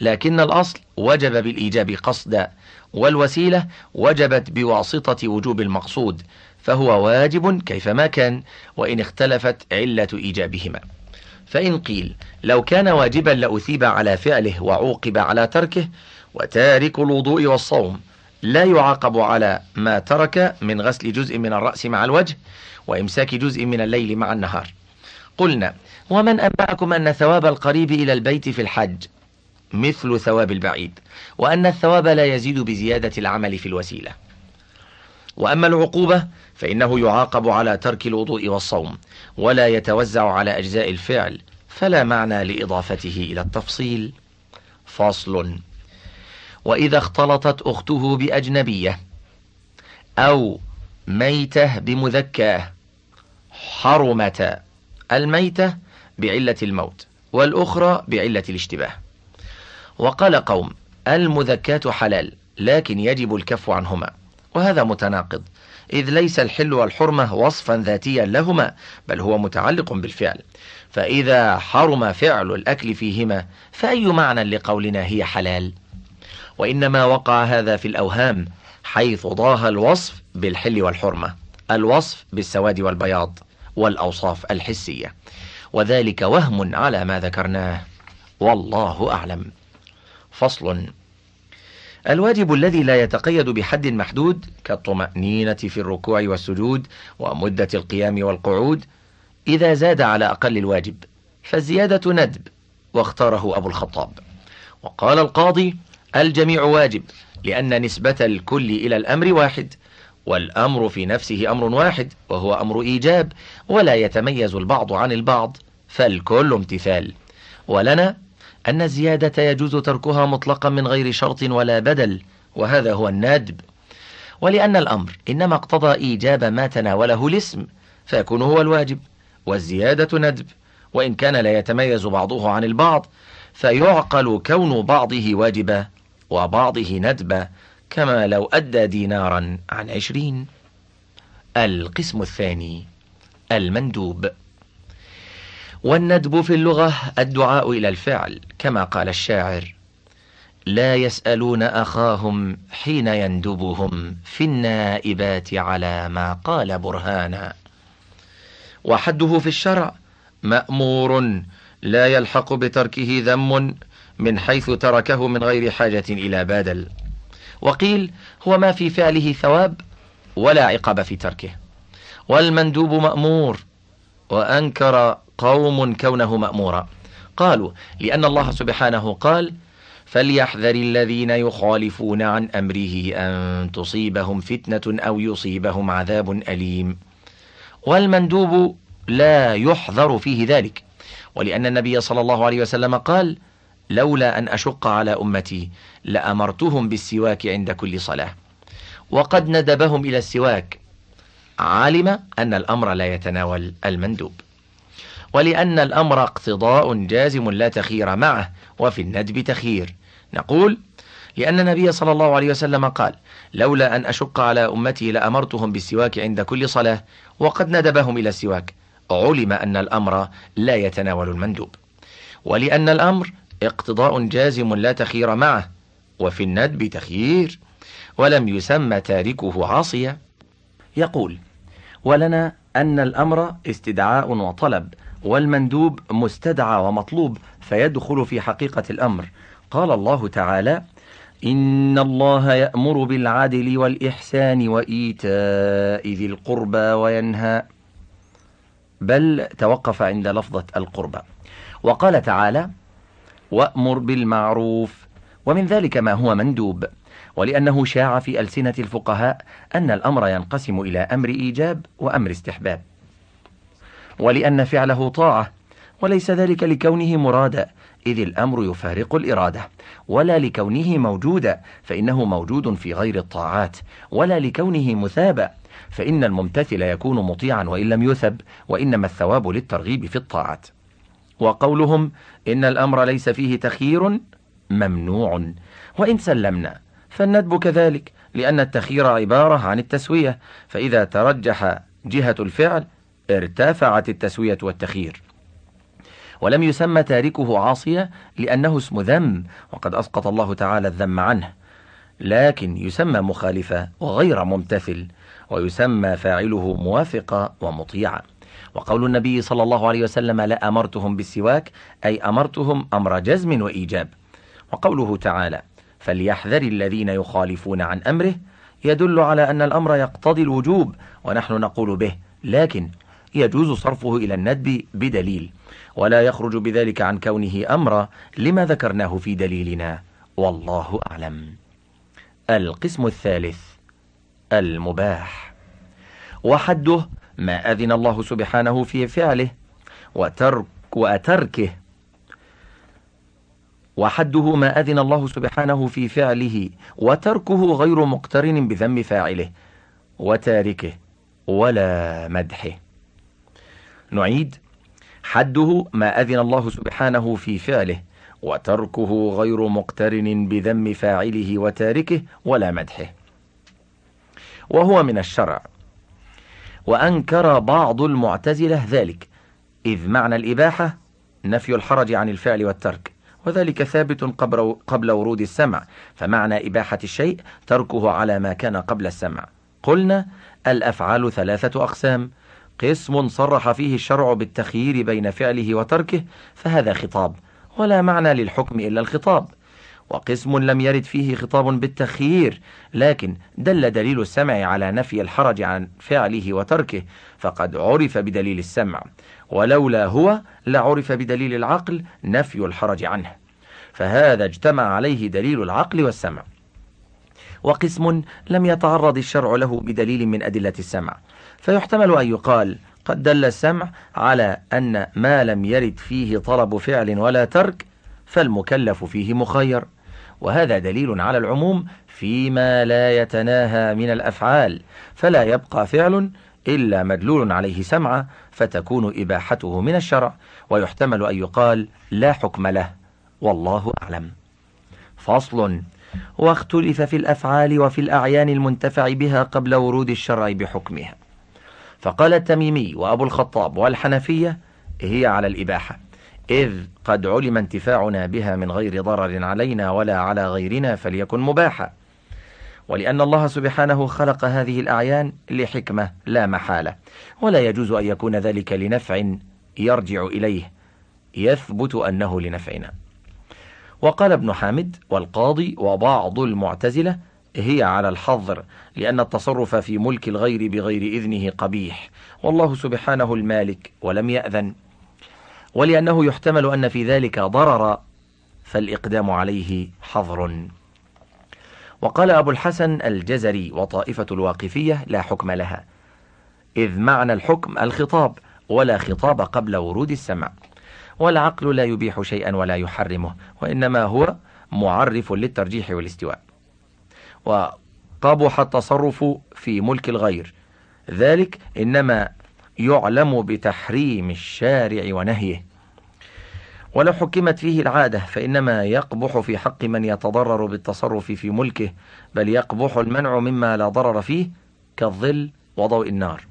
A: لكن الأصل وجب بالإيجاب قصدا والوسيلة وجبت بواسطة وجوب المقصود. فهو واجب كيفما كان وإن اختلفت علة إيجابهما. فإن قيل لو كان واجبا لأثيب على فعله وعوقب على تركه وتارك الوضوء والصوم لا يعاقب على ما ترك من غسل جزء من الرأس مع الوجه وإمساك جزء من الليل مع النهار. قلنا ومن أنبأكم أن ثواب القريب إلى البيت في الحج؟ مثل ثواب البعيد. وأن الثواب لا يزيد بزيادة العمل في الوسيلة. وأما العقوبة فإنه يعاقب على ترك الوضوء والصوم ولا يتوزع على أجزاء الفعل فلا معنى لإضافته إلى التفصيل. فصل. وإذا اختلطت أخته بأجنبية أو ميتة بمذكاة حرمتا الميتة بعلة الموت والأخرى بعلة الاشتباه. وقال قوم المذكات حلال لكن يجب الكف عنهما. وهذا متناقض. إذ ليس الحل والحرمة وصفا ذاتيا لهما بل هو متعلق بالفعل. فإذا حرم فعل الأكل فيهما فأي معنى لقولنا هي حلال؟ وإنما وقع هذا في الأوهام حيث ضاه الوصف بالحل والحرمة الوصف بالسواد والبياض والأوصاف الحسية. وذلك وهم على ما ذكرناه والله أعلم. فصل الواجب الذي لا يتقيد بحد محدود كالطمأنينة في الركوع والسجود ومدة القيام والقعود إذا زاد على أقل الواجب فالزيادة ندب واختاره أبو الخطاب. وقال القاضي الجميع واجب لأن نسبة الكل إلى الأمر واحد والأمر في نفسه أمر واحد وهو أمر إيجاب ولا يتميز البعض عن البعض فالكل امتثال. ولنا أن الزيادة يجوز تركها مطلقا من غير شرط ولا بدل وهذا هو الندب ولأن الأمر إنما اقتضى إيجاب ما تناوله الاسم فيكون هو الواجب والزيادة ندب. وإن كان لا يتميز بعضه عن البعض فيعقل كون بعضه واجبا وبعضه ندبا كما لو أدى دينارا عن عشرين. القسم الثاني المندوب. والندب في اللغة الدعاء إلى الفعل كما قال الشاعر لا يسألون أخاهم حين يندبهم في النائبات على ما قال برهانا. وحده في الشرع مأمور لا يلحق بتركه ذم من حيث تركه من غير حاجة إلى بدل. وقيل هو ما في فعله ثواب ولا عقاب في تركه. والمندوب مأمور وأنكر قوم كونه مأمورا. قالوا لأن الله سبحانه قال فليحذر الذين يخالفون عن أمره أن تصيبهم فتنة أو يصيبهم عذاب أليم. والمندوب لا يحذر فيه ذلك ولأن النبي صلى الله عليه وسلم قال لولا أن أشق على أمتي لأمرتهم بالسواك عند كل صلاة. وقد ندبهم إلى السواك علم أن الأمر لا يتناول المندوب. ولأن الأمر اقتضاء جازم لا تخير معه وفي الندب تخير. نقول لأن النبي صلى الله عليه وسلم قال لولا أن أشق على أمتي لأمرتهم بالسواك عند كل صلاة وقد ندبهم إلى السواك. علم أن الأمر لا يتناول المندوب. ولأن الأمر اقتضاء جازم لا تخير معه وفي الندب تخيير ولم يسمى تاركه عاصية. يقول ولنا أن الأمر استدعاء وطلب والمندوب مستدعى ومطلوب فيدخل في حقيقة الأمر. قال الله تعالى إن الله يأمر بالعدل والإحسان وإيتاء ذي القربى وينهى بل توقف عند لفظة القربى. وقال تعالى وأمر بالمعروف ومن ذلك ما هو مندوب. ولأنه شاع في ألسنة الفقهاء أن الأمر ينقسم إلى أمر إيجاب وأمر استحباب. ولأن فعله طاعة وليس ذلك لكونه مرادا إذ الأمر يفارق الإرادة ولا لكونه موجودا فإنه موجود في غير الطاعات ولا لكونه مثابا فإن الممتثل يكون مطيعا وإن لم يثب وإنما الثواب للترغيب في الطاعات. وقولهم إن الأمر ليس فيه تخيير ممنوع وإن سلمنا فالندب كذلك لأن التخيير عبارة عن التسوية. فإذا ترجح جهة الفعل ارتفعت التسوية والتخيير. ولم يسمى تاركه عاصية لأنه اسم ذم وقد أسقط الله تعالى الذم عنه. لكن يسمى مخالفة وغير ممتثل ويسمى فاعله موافقا ومطيعا. وقول النبي صلى الله عليه وسلم لا أمرتهم بالسواك أي أمرتهم أمر جزم وإيجاب. وقوله تعالى فليحذر الذين يخالفون عن أمره. يدل على أن الأمر يقتضي الوجوب ونحن نقول به لكن يجوز صرفه إلى الندب بدليل. ولا يخرج بذلك عن كونه أمرا لما ذكرناه في دليلنا. والله أعلم. القسم الثالث المباح. وحده ما أذن الله سبحانه في فعله وترك وتركه وحده ما أذن الله سبحانه في فعله وتركه غير مقترن بذم فاعله وتاركه ولا مدحه. نعيد. حده ما أذن الله سبحانه في فعله وتركه غير مقترن بذم فاعله وتاركه ولا مدحه. وهو من الشرع. وأنكر بعض المعتزلة ذلك إذ معنى الإباحة نفي الحرج عن الفعل والترك. وذلك ثابت قبل ورود السمع فمعنى إباحة الشيء تركه على ما كان قبل السمع. قلنا الأفعال ثلاثة أقسام. قسم صرح فيه الشرع بالتخيير بين فعله وتركه فهذا خطاب ولا معنى للحكم إلا الخطاب. وقسم لم يرد فيه خطاب بالتخيير لكن دل دليل السمع على نفي الحرج عن فعله وتركه فقد عرف بدليل السمع. ولولا هو لعرف بدليل العقل نفي الحرج عنه. فهذا اجتمع عليه دليل العقل والسمع. وقسم لم يتعرض الشرع له بدليل من أدلة السمع. فيحتمل أن يقال قد دل السمع على أن ما لم يرد فيه طلب فعل ولا ترك فالمكلف فيه مخير. وهذا دليل على العموم فيما لا يتناهى من الأفعال. فلا يبقى فعل إلا مدلول عليه سمعة فتكون إباحته من الشرع ويحتمل أن يقال لا حكم له والله أعلم. فصل واختلف في الأفعال وفي الأعيان المنتفع بها قبل ورود الشرع بحكمها. فقال التميمي وأبو الخطاب والحنفية هي على الإباحة إذ قد علم انتفاعنا بها من غير ضرر علينا ولا على غيرنا فليكن مباحا. ولأن الله سبحانه خلق هذه الأعيان لحكمة لا محالة. ولا يجوز أن يكون ذلك لنفع يرجع إليه يثبت أنه لنفعنا. وقال ابن حامد والقاضي وبعض المعتزلة هي على الحظر لأن التصرف في ملك الغير بغير إذنه قبيح. والله سبحانه المالك ولم يأذن. ولأنه يحتمل أن في ذلك ضرر فالإقدام عليه حظر. وقال أبو الحسن الجزري وطائفة الواقفية لا حكم لها. إذ معنى الحكم الخطاب ولا خطاب قبل ورود السمع. والعقل لا يبيح شيئا ولا يحرمه وإنما هو معرف للترجيح والاستواء. وقبح التصرف في ملك الغير. ذلك إنما يعلم بتحريم الشارع ونهيه. ولو حكمت فيه العادة فإنما يقبح في حق من يتضرر بالتصرف في ملكه بل يقبح المنع مما لا ضرر فيه كالظل وضوء النار.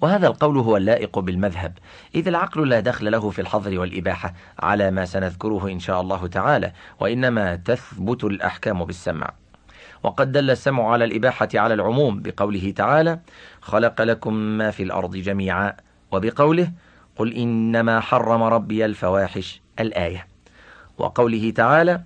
A: وهذا القول هو اللائق بالمذهب إذ العقل لا دخل له في الحظر والإباحة على ما سنذكره إن شاء الله تعالى وإنما تثبت الأحكام بالسمع. وقد دل السمع على الإباحة على العموم بقوله تعالى خلق لكم ما في الأرض جميعا وبقوله قل إنما حرم ربي الفواحش الآية. وقوله تعالى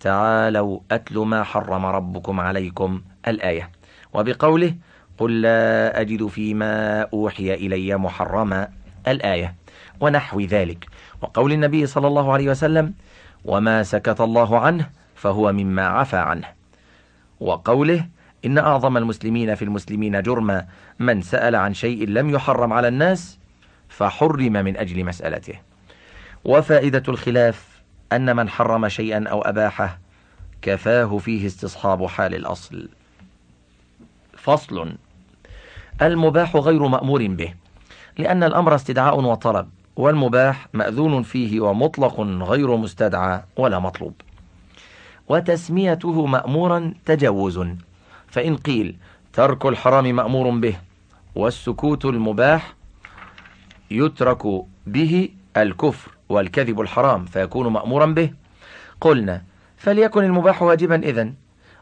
A: تعالوا أتل ما حرم ربكم عليكم الآية. وبقوله قل لا أجد فيما أوحي إلي محرما الآية. ونحو ذلك. وقول النبي صلى الله عليه وسلم وما سكت الله عنه فهو مما عفى عنه. وقوله إن أعظم المسلمين في المسلمين جرما من سأل عن شيء لم يحرم على الناس فحرم من أجل مسألته. وفائدة الخلاف أن من حرم شيئا أو أباحه كفاه فيه استصحاب حال الأصل. فصل المباح غير مأمور به لأن الأمر استدعاء وطلب والمباح مأذون فيه ومطلق غير مستدعى ولا مطلوب. وتسميته مأمورا تجوز فإن قيل ترك الحرام مأمور به والسكوت المباح يترك به الكفر والكذب الحرام فيكون مأمورا به؟ قلنا فليكن المباح واجبا إذن.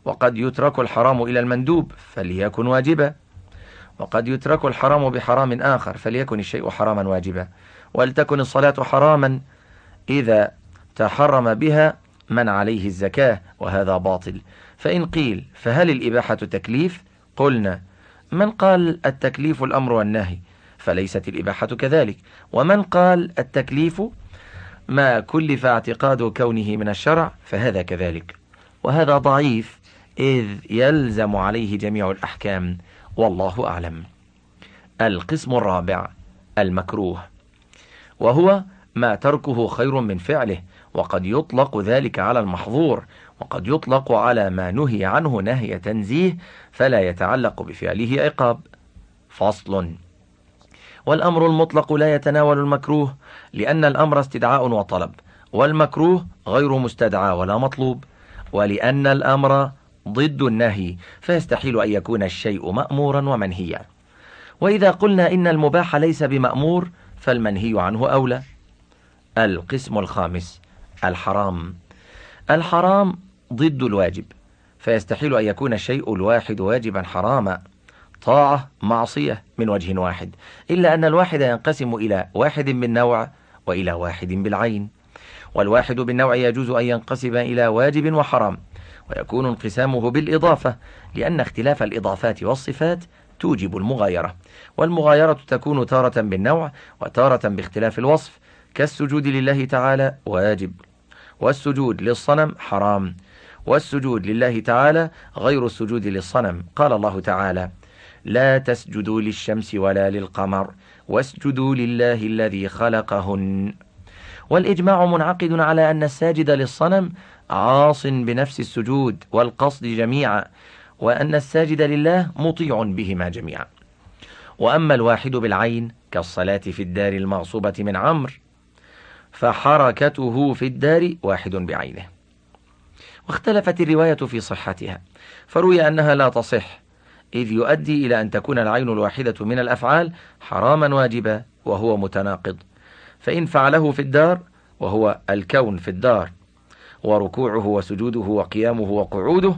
A: وقد يترك الحرام إلى المندوب فليكن واجبا. وقد يترك الحرام بحرام آخر فليكن الشيء حراما واجبا. ولتكن الصلاة حراما إذا تحرم بها من عليه الزكاة وهذا باطل. فإن قيل فهل الإباحة تكليف؟ قلنا من قال التكليف الأمر والنهي؟ فليست الإباحة كذلك. ومن قال التكليف ما كلف اعتقاد كونه من الشرع فهذا كذلك. وهذا ضعيف إذ يلزم عليه جميع الأحكام. والله أعلم. القسم الرابع المكروه. وهو ما تركه خير من فعله. وقد يطلق ذلك على المحظور. وقد يطلق على ما نهي عنه نهي تنزيه. فلا يتعلق بفعله عقاب. فصل. والأمر المطلق لا يتناول المكروه لأن الأمر استدعاء وطلب والمكروه غير مستدعى ولا مطلوب ولأن الأمر ضد النهي فيستحيل أن يكون الشيء مأمورا ومنهيا. وإذا قلنا إن المباح ليس بمأمور فالمنهي عنه أولى. القسم الخامس الحرام. الحرام ضد الواجب فيستحيل أن يكون الشيء الواحد واجبا حراما. طاعة معصية من وجه واحد إلا أن الواحد ينقسم إلى واحد بالنوع وإلى واحد بالعين. والواحد بالنوع يجوز أن ينقسم إلى واجب وحرام ويكون انقسامه بالإضافة لأن اختلاف الإضافات والصفات توجب المغايرة. والمغايرة تكون تارة بالنوع وتارة باختلاف الوصف كالسجود لله تعالى واجب والسجود للصنم حرام والسجود لله تعالى غير السجود للصنم قال الله تعالى. لا تسجدوا للشمس ولا للقمر واسجدوا لله الذي خلقهن. والإجماع منعقد على أن الساجد للصنم عاص بنفس السجود والقصد جميعا وأن الساجد لله مطيع بهما جميعا. وأما الواحد بالعين كالصلاة في الدار المغصوبة من عمرو فحركته في الدار واحد بعينه. واختلفت الرواية في صحتها فروي أنها لا تصح. إذ يؤدي إلى أن تكون العين الواحدة من الأفعال حراما واجبا وهو متناقض. فإن فعله في الدار وهو الكون في الدار وركوعه وسجوده وقيامه وقعوده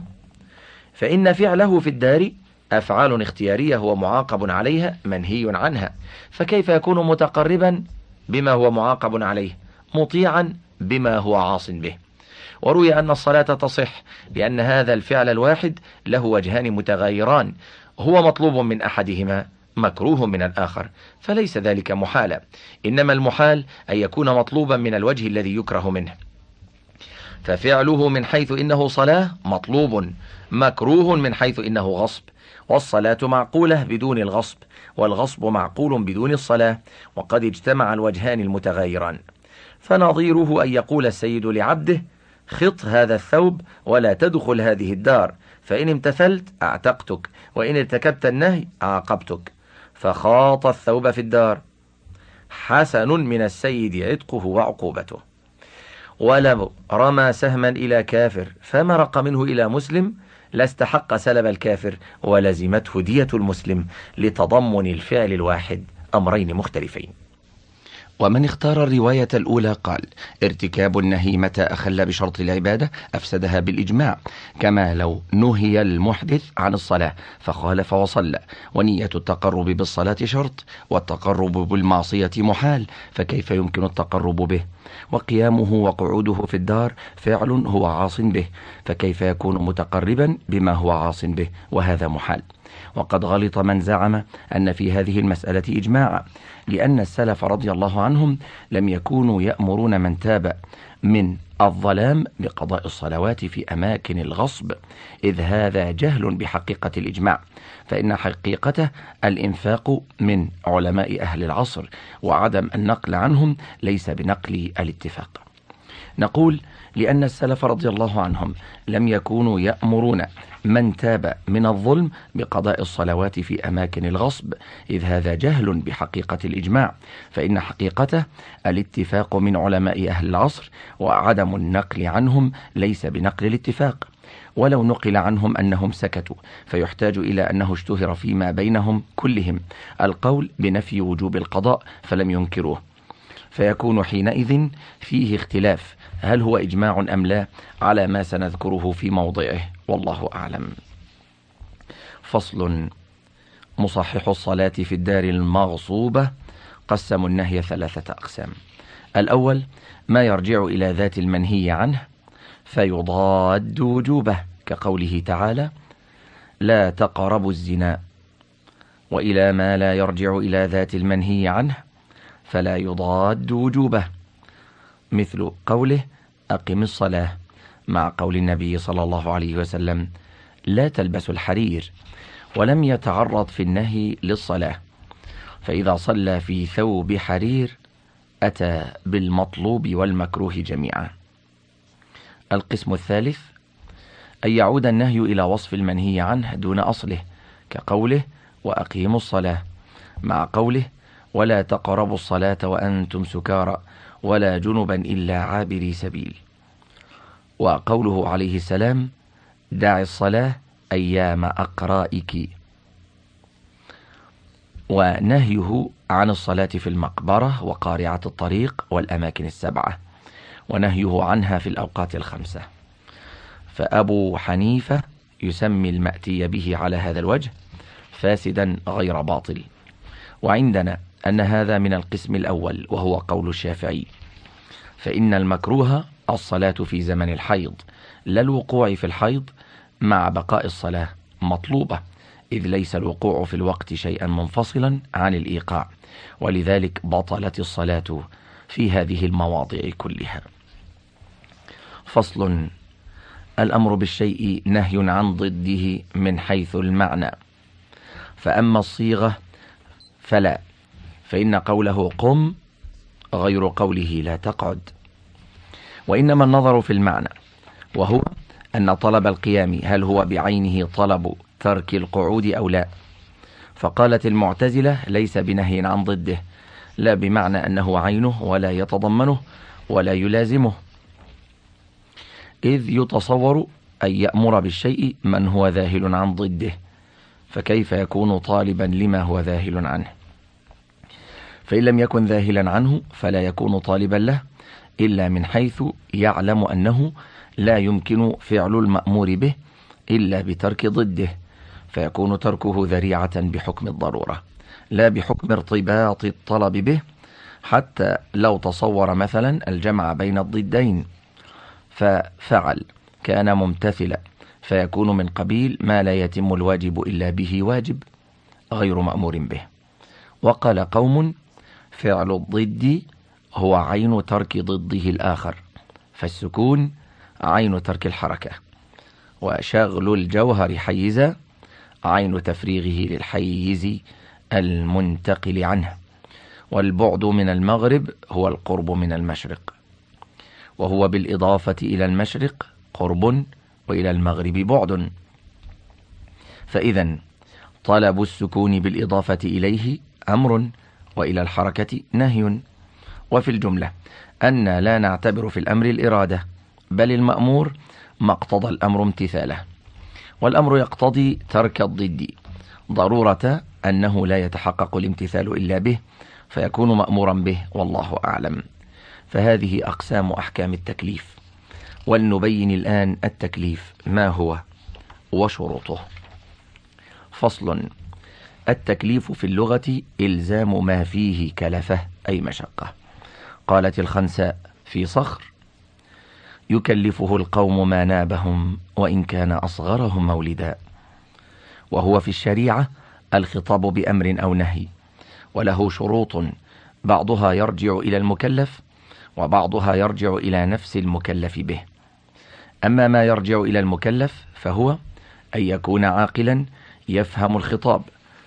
A: فإن فعله في الدار أفعال اختيارية هو معاقب عليها منهي عنها. فكيف يكون متقربا بما هو معاقب عليه مطيعا بما هو عاص به؟ وروي أن الصلاة تصح لأن هذا الفعل الواحد له وجهان متغايران هو مطلوب من أحدهما مكروه من الآخر فليس ذلك محالا إنما المحال أن يكون مطلوبا من الوجه الذي يكره منه. ففعله من حيث إنه صلاة مطلوب مكروه من حيث إنه غصب والصلاة معقولة بدون الغصب والغصب معقول بدون الصلاة وقد اجتمع الوجهان المتغايران فنظيره أن يقول السيد لعبده خط هذا الثوب ولا تدخل هذه الدار. فإن امتثلت أعتقتك وإن ارتكبت النهي عاقبتك. فخاط الثوب في الدار. حسن من السيد عتقه وعقوبته. ولو رمى سهما إلى كافر فمرق منه إلى مسلم لاستحق سلب الكافر ولزمته دية المسلم لتضمن الفعل الواحد أمرين مختلفين.
B: ومن اختار الرواية الأولى قال ارتكاب النهي متى أخل بشرط العبادة؟ أفسدها بالإجماع. كما لو نهي المحدث عن الصلاة فخالف وصلى. ونية التقرب بالصلاة شرط والتقرب بالمعصية محال فكيف يمكن التقرب به؟ وقيامه وقعوده في الدار فعل هو عاص به فكيف يكون متقربا بما هو عاص به؟ وهذا محال. وقد غلط من زعم أن في هذه المسألة إجماعا لأن السلف رضي الله عنهم لم يكونوا يأمرون من تاب من الظلام بقضاء الصلوات في أماكن الغصب إذ هذا جهل بحقيقة الإجماع فإن حقيقته الإنفاق من علماء أهل العصر وعدم النقل عنهم ليس بنقل الاتفاق. نقول لأن السلف رضي الله عنهم لم يكونوا يأمرون من تاب من الظلم بقضاء الصلوات في أماكن الغصب إذ هذا جهل بحقيقة الإجماع فإن حقيقته الاتفاق من علماء أهل العصر وعدم النقل عنهم ليس بنقل الاتفاق. ولو نقل عنهم أنهم سكتوا فيحتاج إلى أنه اشتهر فيما بينهم كلهم. القول بنفي وجوب القضاء فلم ينكروه. فيكون حينئذ فيه اختلاف هل هو إجماع أم لا على ما سنذكره في موضعه؟ والله أعلم. فصل. مصحح الصلاة في الدار المغصوبة. قسموا النهي ثلاثة أقسام. الأول ما يرجع إلى ذات المنهي عنه فيضاد وجوبه كقوله تعالى لا تقربوا الزنا وإلى ما لا يرجع إلى ذات المنهي عنه فلا يضاد وجوبه. مثل قوله أقم الصلاة مع قول النبي صلى الله عليه وسلم لا تلبس الحرير ولم يتعرض في النهي للصلاة فإذا صلى في ثوب حرير أتى بالمطلوب والمكروه جميعا. القسم الثالث أن يعود النهي إلى وصف المنهي عنه دون أصله كقوله وأقيموا الصلاة مع قوله ولا تقربوا الصلاة وأنتم سكارى. ولا جنبا إلا عابري سبيل. وقوله عليه السلام دع الصلاة أيام أقرائك. ونهيه عن الصلاة في المقبرة وقارعة الطريق والأماكن السبعة ونهيه عنها في الأوقات الخمسة. فأبو حنيفة يسمي المأتي به على هذا الوجه فاسدا غير باطل. وعندنا أن هذا من القسم الأول وهو قول الشافعي. فإن المكروه الصلاة في زمن الحيض لا الوقوع في الحيض مع بقاء الصلاة مطلوبة إذ ليس الوقوع في الوقت شيئا منفصلا عن الإيقاع. ولذلك بطلت الصلاة في هذه المواضع كلها. فصل الأمر بالشيء نهي عن ضده من حيث المعنى. فأما الصيغة فلا. فإن قوله قم غير قوله لا تقعد. وإنما النظر في المعنى وهو أن طلب القيام هل هو بعينه طلب ترك القعود أو لا. فقالت المعتزلة ليس بنهي عن ضده لا بمعنى أنه عينه ولا يتضمنه ولا يلازمه. إذ يتصور أن يأمر بالشيء من هو ذاهل عن ضده فكيف يكون طالبا لما هو ذاهل عنه؟ فإن لم يكن ذاهلا عنه فلا يكون طالبا له إلا من حيث يعلم أنه لا يمكن فعل المأمور به إلا بترك ضده فيكون تركه ذريعة بحكم الضرورة لا بحكم ارتباط الطلب به حتى لو تصور مثلا الجمع بين الضدين. ففعل كان ممتثلا فيكون من قبيل ما لا يتم الواجب إلا به واجب غير مأمور به. وقال قوم فعل الضد هو عين ترك ضده الآخر فالسكون عين ترك الحركة. وشغل الجوهر حيزا عين تفريغه للحيز المنتقل عنه. والبعد من المغرب هو القرب من المشرق. وهو بالإضافة إلى المشرق قرب وإلى المغرب بعد. فإذا طلب السكون بالإضافة إليه أمر وإلى الحركة نهي. وفي الجملة أن لا نعتبر في الأمر الإرادة بل المأمور ما اقتضى الأمر امتثاله. والأمر يقتضي ترك الضد. ضرورة أنه لا يتحقق الامتثال إلا به فيكون مأمورا به والله أعلم. فهذه أقسام أحكام التكليف. ولنبين الآن التكليف ما هو وشروطه. فصل. التكليف في اللغة إلزام ما فيه كلفة أي مشقة. قالت الخنساء في صخر يكلفه القوم ما نابهم وإن كان أصغرهم مولدا. وهو في الشريعة الخطاب بأمر أو نهي وله شروط بعضها يرجع إلى المكلف وبعضها يرجع إلى نفس المكلف به. أما ما يرجع إلى المكلف فهو أن يكون عاقلا يفهم الخطاب.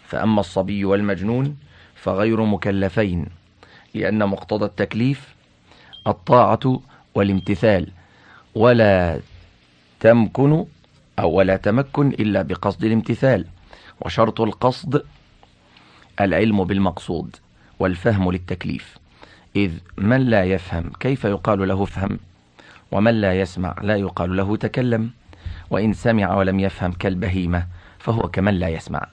B: فأما الصبي والمجنون فغير مكلفين لأن مقتضى التكليف الطاعة والامتثال ولا تمكن أو ولا تمكن إلا بقصد الامتثال وشرط القصد العلم بالمقصود والفهم للتكليف إذ من لا يفهم كيف يقال له فهم ومن لا يسمع لا يقال له تكلم وإن سمع ولم يفهم كالبهيمة فهو كمن لا يسمع.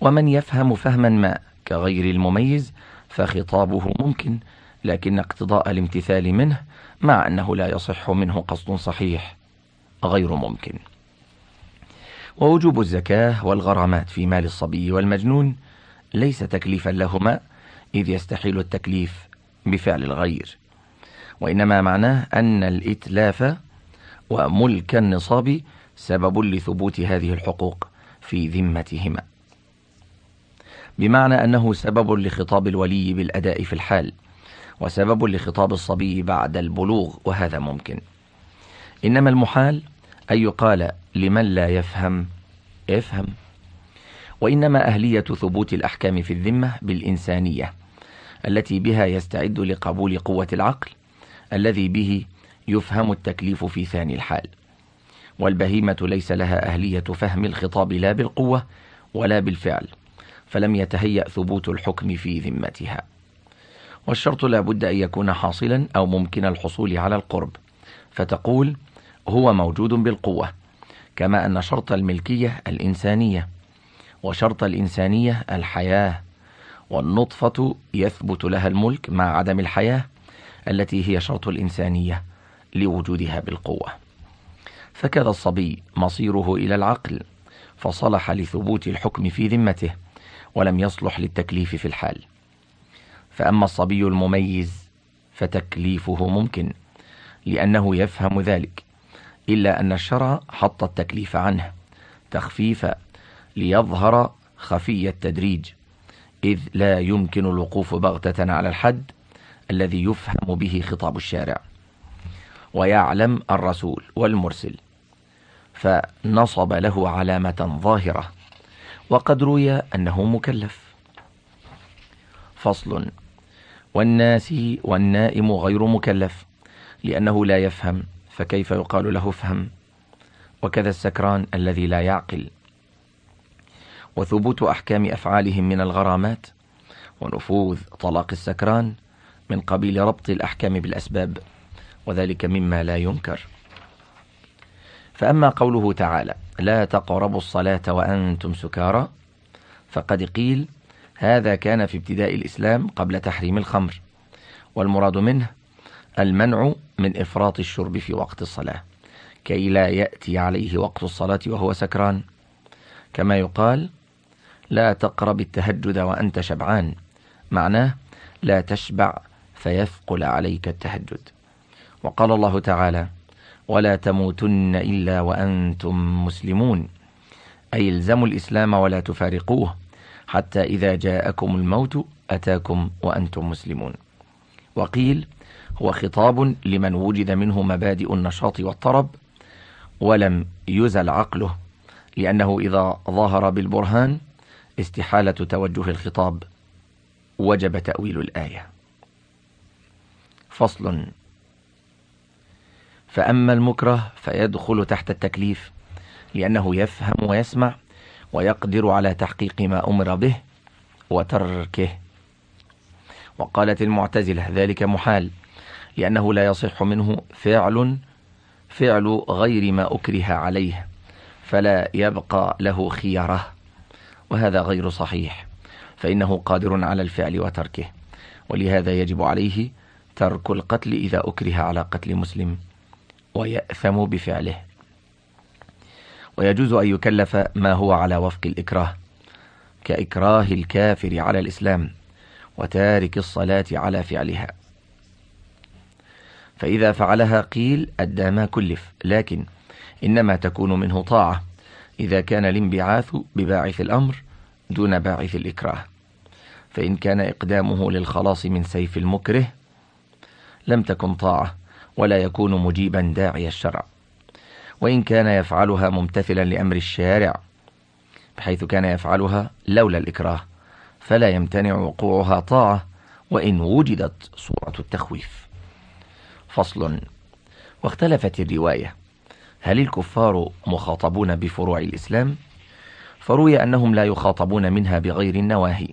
B: ومن يفهم فهما ما كغير المميز فخطابه ممكن لكن اقتضاء الامتثال منه مع أنه لا يصح منه قصد صحيح غير ممكن. ووجوب الزكاة والغرامات في مال الصبي والمجنون ليس تكليفا لهما إذ يستحيل التكليف بفعل الغير. وإنما معناه أن الإتلاف وملك النصاب سبب لثبوت هذه الحقوق في ذمتهما. بمعنى أنه سبب لخطاب الولي بالأداء في الحال وسبب لخطاب الصبي بعد البلوغ وهذا ممكن. إنما المحال أن يقال لمن لا يفهم افهم وإنما أهلية ثبوت الأحكام في الذمة بالإنسانية التي بها يستعد لقبول قوة العقل الذي به يفهم التكليف في ثاني الحال. والبهيمة ليس لها أهلية فهم الخطاب لا بالقوة ولا بالفعل. فلم يتهيأ ثبوت الحكم في ذمتها. والشرط لا بد أن يكون حاصلا أو ممكن الحصول على القرب. فتقول هو موجود بالقوة كما أن شرط الملكية الإنسانية وشرط الإنسانية الحياة. والنطفة يثبت لها الملك مع عدم الحياة التي هي شرط الإنسانية لوجودها بالقوة. فكذا الصبي مصيره إلى العقل فصلح لثبوت الحكم في ذمته. ولم يصلح للتكليف في الحال. فأما الصبي المميز فتكليفه ممكن لأنه يفهم ذلك إلا أن الشرع حط التكليف عنه تخفيفا ليظهر خفي التدريج إذ لا يمكن الوقوف بغتة على الحد الذي يفهم به خطاب الشارع. ويعلم الرسول والمرسل فنصب له علامة ظاهرة وقد روي أنه مكلف. فصل. والناس والنائم غير مكلف لأنه لا يفهم فكيف يقال له افهم وكذا السكران الذي لا يعقل. وثبوت أحكام أفعالهم من الغرامات ونفوذ طلاق السكران من قبيل ربط الأحكام بالأسباب وذلك مما لا ينكر. فأما قوله تعالى لا تقربوا الصلاة وأنتم سكارى فقد قيل هذا كان في ابتداء الإسلام قبل تحريم الخمر والمراد منه المنع من إفراط الشرب في وقت الصلاة كي لا يأتي عليه وقت الصلاة وهو سكران. كما يقال لا تقرب التهجد وأنت شبعان معناه لا تشبع فيثقل عليك التهجد وقال الله تعالى ولا تموتن إلا وأنتم مسلمون. أي الزموا الإسلام ولا تفارقوه. حتى إذا جاءكم الموت أتاكم وأنتم مسلمون. وقيل هو خطاب لمن وجد منه مبادئ النشاط والطرب ولم يزل عقله لأنه إذا ظهر بالبرهان استحالة توجه الخطاب وجب تأويل الآية. فصل فأما المكره فيدخل تحت التكليف لأنه يفهم ويسمع ويقدر على تحقيق ما أمر به وتركه. وقالت المعتزلة ذلك محال لأنه لا يصح منه فعل فعل غير ما أكره عليه فلا يبقى له خيره وهذا غير صحيح فإنه قادر على الفعل وتركه ولهذا يجب عليه ترك القتل إذا أكره على قتل مسلم. ويأثم بفعله. ويجوز أن يكلف ما هو على وفق الإكراه كإكراه الكافر على الإسلام وتارك الصلاة على فعلها. فإذا فعلها قيل أدى ما كلف لكن إنما تكون منه طاعة إذا كان الانبعاث بباعث الأمر دون باعث الإكراه. فإن كان إقدامه للخلاص من سيف المكره لم تكن طاعة. ولا يكون مجيبا داعي الشرع. وإن كان يفعلها ممتثلا لأمر الشارع بحيث كان يفعلها لولا الإكراه فلا يمتنع وقوعها طاعة وإن وجدت صورة التخويف. فصل. واختلفت الرواية. هل الكفار مخاطبون بفروع الإسلام؟ فروي أنهم لا يخاطبون منها بغير النواهي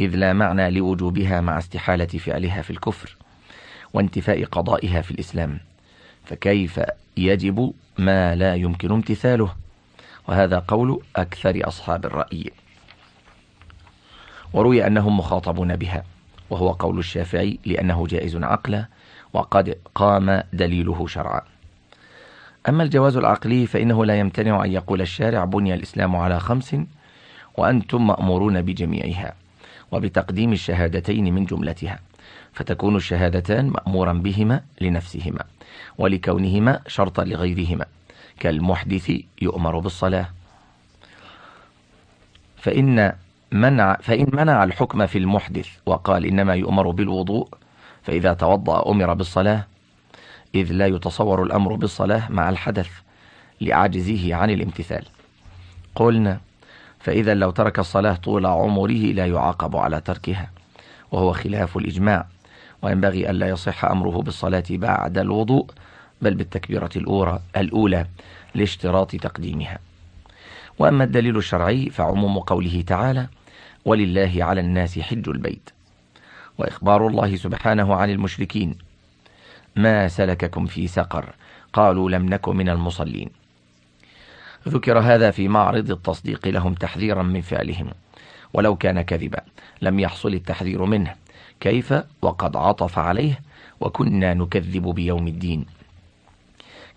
B: إذ لا معنى لوجوبها مع استحالة فعلها في الكفر. وانتفاء قضائها في الإسلام. فكيف يجب ما لا يمكن امتثاله؟ وهذا قول أكثر أصحاب الرأي. وروي أنهم مخاطبون بها وهو قول الشافعي لأنه جائز عقلا وقد قام دليله شرعا. أما الجواز العقلي فإنه لا يمتنع أن يقول الشارع بني الإسلام على خمس وأنتم مأمورون بجميعها وبتقديم الشهادتين من جملتها. فتكون الشهادتان مأمورا بهما لنفسهما ولكونهما شرطا لغيرهما. كالمحدث يؤمر بالصلاة. فإن منع فإن منع الحكم في المحدث وقال إنما يؤمر بالوضوء فإذا توضأ أمر بالصلاة. إذ لا يتصور الأمر بالصلاة مع الحدث لعجزه عن الامتثال. قلنا فإذا لو ترك الصلاة طول عمره لا يعاقب على تركها وهو خلاف الإجماع. وينبغي ألا يصح أمره بالصلاة بعد الوضوء بل بالتكبيرة الأولى, الأولى لاشتراط تقديمها. وأما الدليل الشرعي فعموم قوله تعالى ولله على الناس حج البيت وإخبار الله سبحانه عن المشركين ما سلككم في سقر قالوا لم نك من المصلين ذكر هذا في معرض التصديق لهم تحذيرا من فعلهم ولو كان كذبا لم يحصل التحذير منه. كيف وقد عطف عليه وكنا نكذب بيوم الدين.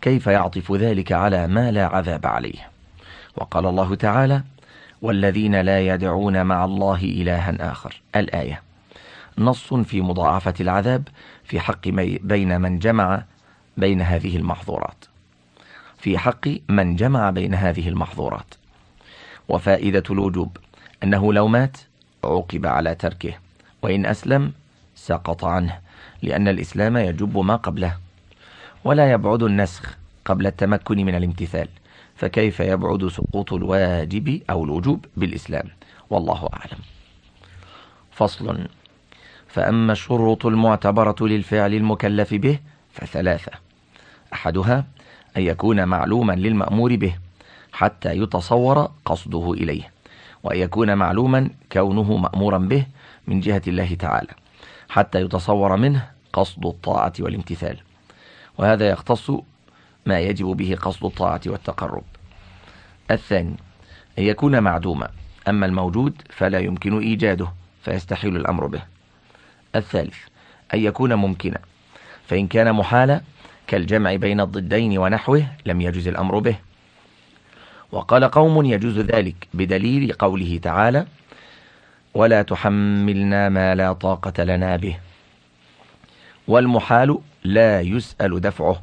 B: كيف يعطف ذلك على ما لا عذاب عليه؟ وقال الله تعالى والذين لا يدعون مع الله إلها آخر. الآية نص في مضاعفة العذاب في حق بين من جمع بين هذه المحظورات. في حق من جمع بين هذه المحظورات. وفائدة الوجوب أنه لو مات عوقب على تركه وإن أسلم سقط عنه لأن الإسلام يجب ما قبله ولا يبعد النسخ قبل التمكن من الامتثال فكيف يبعد سقوط الواجب أو الوجوب بالإسلام؟ والله أعلم. فصل فأما الشروط المعتبرة للفعل المكلف به فثلاثة أحدها أن يكون معلوما للمأمور به حتى يتصور قصده إليه وأن يكون معلوما كونه مأمورا به من جهة الله تعالى. حتى يتصور منه قصد الطاعة والامتثال. وهذا يختص ما يجب به قصد الطاعة والتقرب. الثاني أن يكون معدوما. أما الموجود فلا يمكن إيجاده فيستحيل الأمر به. الثالث أن يكون ممكنا. فإن كان محالا كالجمع بين الضدين ونحوه لم يجز الأمر به. وقال قوم يجوز ذلك بدليل قوله تعالى ولا تحملنا ما لا طاقة لنا به. والمحال لا يسأل دفعه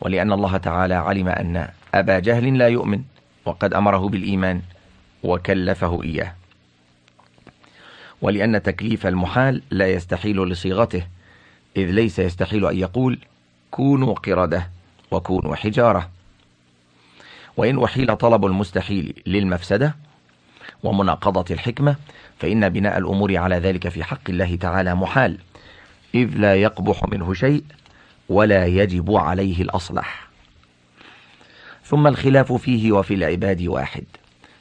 B: ولأن الله تعالى علم أن أبا جهل لا يؤمن وقد أمره بالإيمان وكلفه إياه. ولأن تكليف المحال لا يستحيل لصيغته إذ ليس يستحيل أن يقول كونوا قردة وكونوا حجارة. وإن أحيل طلب المستحيل للمفسدة ومناقضة الحكمة فإن بناء الأمور على ذلك في حق الله تعالى محال. إذ لا يقبح منه شيء ولا يجب عليه الأصلح. ثم الخلاف فيه وفي العباد واحد.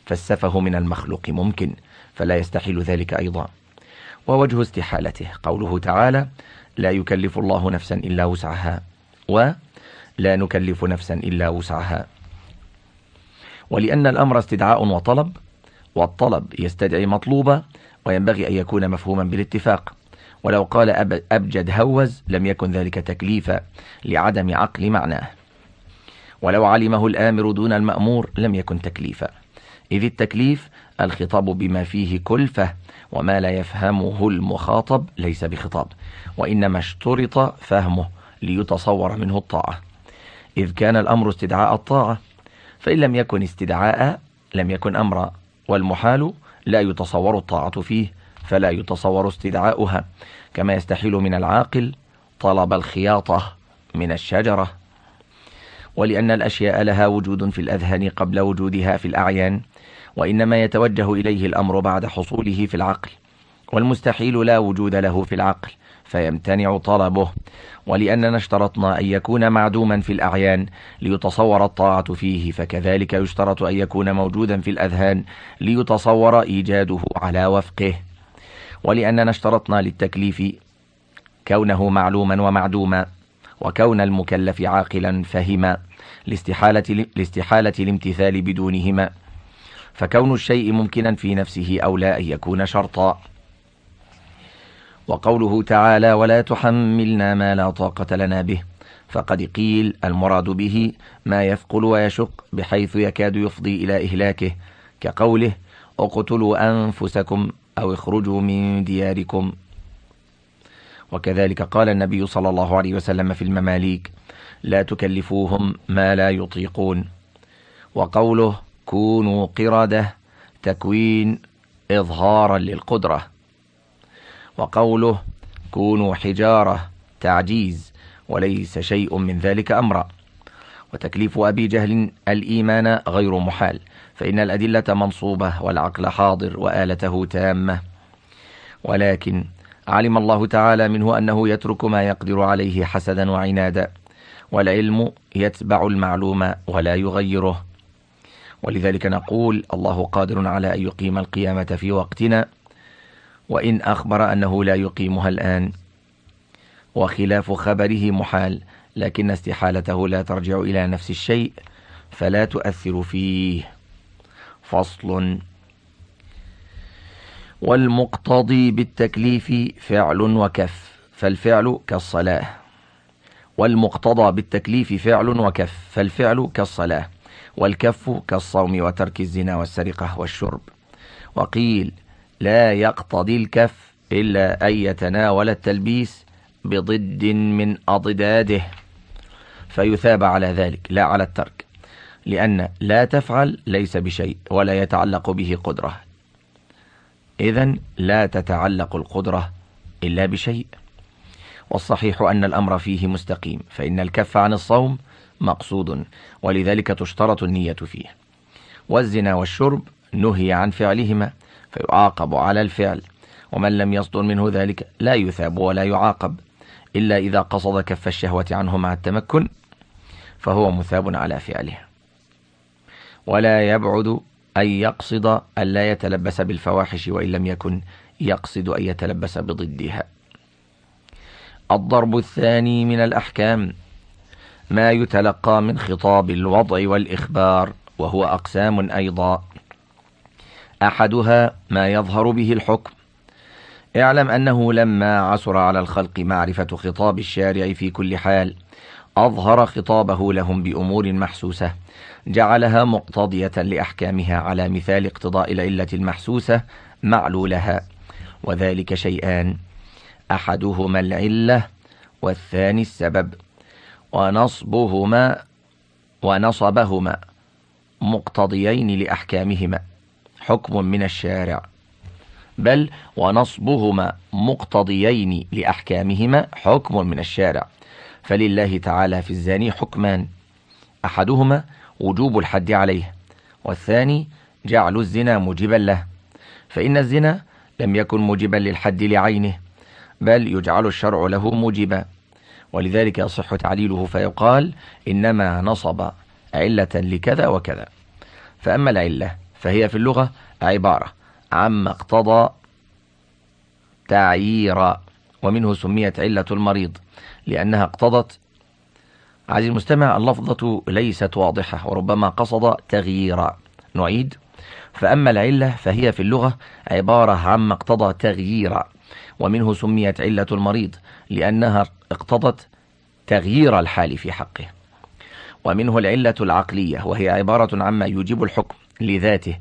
B: فالسفه من المخلوق ممكن فلا يستحيل ذلك أيضا. ووجه استحالته. قوله تعالى لا يكلف الله نفسا إلا وسعها ولا نكلف نفسا إلا وسعها ولأن الأمر استدعاء وطلب والطلب يستدعي مطلوبا وينبغي أن يكون مفهوما بالاتفاق. ولو قال أبجد هوز لم يكن ذلك تكليفا لعدم عقل معناه. ولو علمه الآمر دون المأمور لم يكن تكليفا. إذ التكليف الخطاب بما فيه كلفة وما لا يفهمه المخاطب ليس بخطاب وإنما اشترط فهمه ليتصور منه الطاعة. إذ كان الأمر استدعاء الطاعة فإن لم يكن استدعاء لم يكن أمرا. والمحال لا يتصور الطاعة فيه فلا يتصور استدعاؤها. كما يستحيل من العاقل طلب الخياطة من الشجرة. ولأن الأشياء لها وجود في الأذهان قبل وجودها في الأعيان وإنما يتوجه إليه الأمر بعد حصوله في العقل. والمستحيل لا وجود له في العقل. فيمتنع طلبه. ولأننا اشترطنا أن يكون معدوما في الأعيان ليتصور الطاعة فيه فكذلك يشترط أن يكون موجودا في الأذهان ليتصور إيجاده على وفقه. ولأننا اشترطنا للتكليف كونه معلوما ومعدوما وكون المكلف عاقلا فهما لاستحالة, لاستحالة الامتثال بدونهما. فكون الشيء ممكنا في نفسه أولى أن يكون شرطا. وقوله تعالى ولا تحملنا ما لا طاقة لنا به. فقد قيل المراد به ما يثقل ويشق بحيث يكاد يفضي إلى إهلاكه. كقوله اقتلوا أنفسكم أو اخرجوا من دياركم. وكذلك قال النبي صلى الله عليه وسلم في المماليك لا تكلفوهم ما لا يطيقون. وقوله كونوا قردة تكوين إظهارا للقدرة. وقوله كونوا حجارة تعجيز وليس شيء من ذلك أمرا. وتكليف أبي جهل الإيمان غير محال فإن الأدلة منصوبة والعقل حاضر وآلته تامة. ولكن علم الله تعالى منه أنه يترك ما يقدر عليه حسدا وعنادا والعلم يتبع المعلوم ولا يغيره. ولذلك نقول الله قادر على أن يقيم القيامة في وقتنا وإن أخبر أنه لا يقيمها الآن. وخلاف خبره محال لكن استحالته لا ترجع إلى نفس الشيء فلا تؤثر فيه. فصل. والمقتضي بالتكليف فعل وكف فالفعل كالصلاة. والمقتضى بالتكليف فعل وكف فالفعل كالصلاة. والكف كالصوم وترك الزنا والسرقة والشرب. وقيل لا يقتضي الكف إلا أن يتناول التلبيس بضد من أضداده. فيثاب على ذلك لا على الترك لأن لا تفعل ليس بشيء ولا يتعلق به قدرة. إذا لا تتعلق القدرة إلا بشيء. والصحيح أن الأمر فيه مستقيم فإن الكف عن الصوم مقصود ولذلك تشترط النية فيه. والزنا والشرب نهي عن فعلهما فيعاقب على الفعل ومن لم يصدر منه ذلك لا يثاب ولا يعاقب إلا إذا قصد كف الشهوة عنه مع التمكن فهو مثاب على فعله. ولا يبعد أن يقصد أن لا يتلبس بالفواحش وإن لم يكن يقصد أن يتلبس بضدها. الضرب الثاني من الأحكام ما يتلقى من خطاب الوضع والإخبار وهو أقسام أيضا. أحدها ما يظهر به الحكم. اعلم أنه لما عسر على الخلق معرفة خطاب الشارع في كل حال أظهر خطابه لهم بأمور محسوسة جعلها مقتضية لأحكامها على مثال اقتضاء العلة المحسوسة معلولها. وذلك شيئان أحدهما العلة والثاني السبب. ونصبهما ونصبهما مقتضيين لأحكامهما. حكم من الشارع. بل ونصبهما مقتضيين لأحكامهما حكم من الشارع. فلله تعالى في الزاني حكمان. أحدهما وجوب الحد عليه والثاني جعل الزنا موجبا له. فإن الزنا لم يكن موجبا للحد لعينه بل يجعل الشرع له موجبا. ولذلك يصح تعليله فيقال إنما نصب علة لكذا وكذا. فأما العلة فهي في اللغة عبارة. عما اقتضى تعييرا ومنه سميت علة المريض. لأنها اقتضت عزيزي المستمع اللفظة ليست واضحة وربما قصد تغييرا نعيد. فأما العلة فهي في اللغة عبارة عما اقتضى تغييرا ومنه سميت علة المريض لأنها اقتضت تغيير الحال في حقه. ومنه العلة العقلية وهي عبارة عما يوجب الحكم. لذاته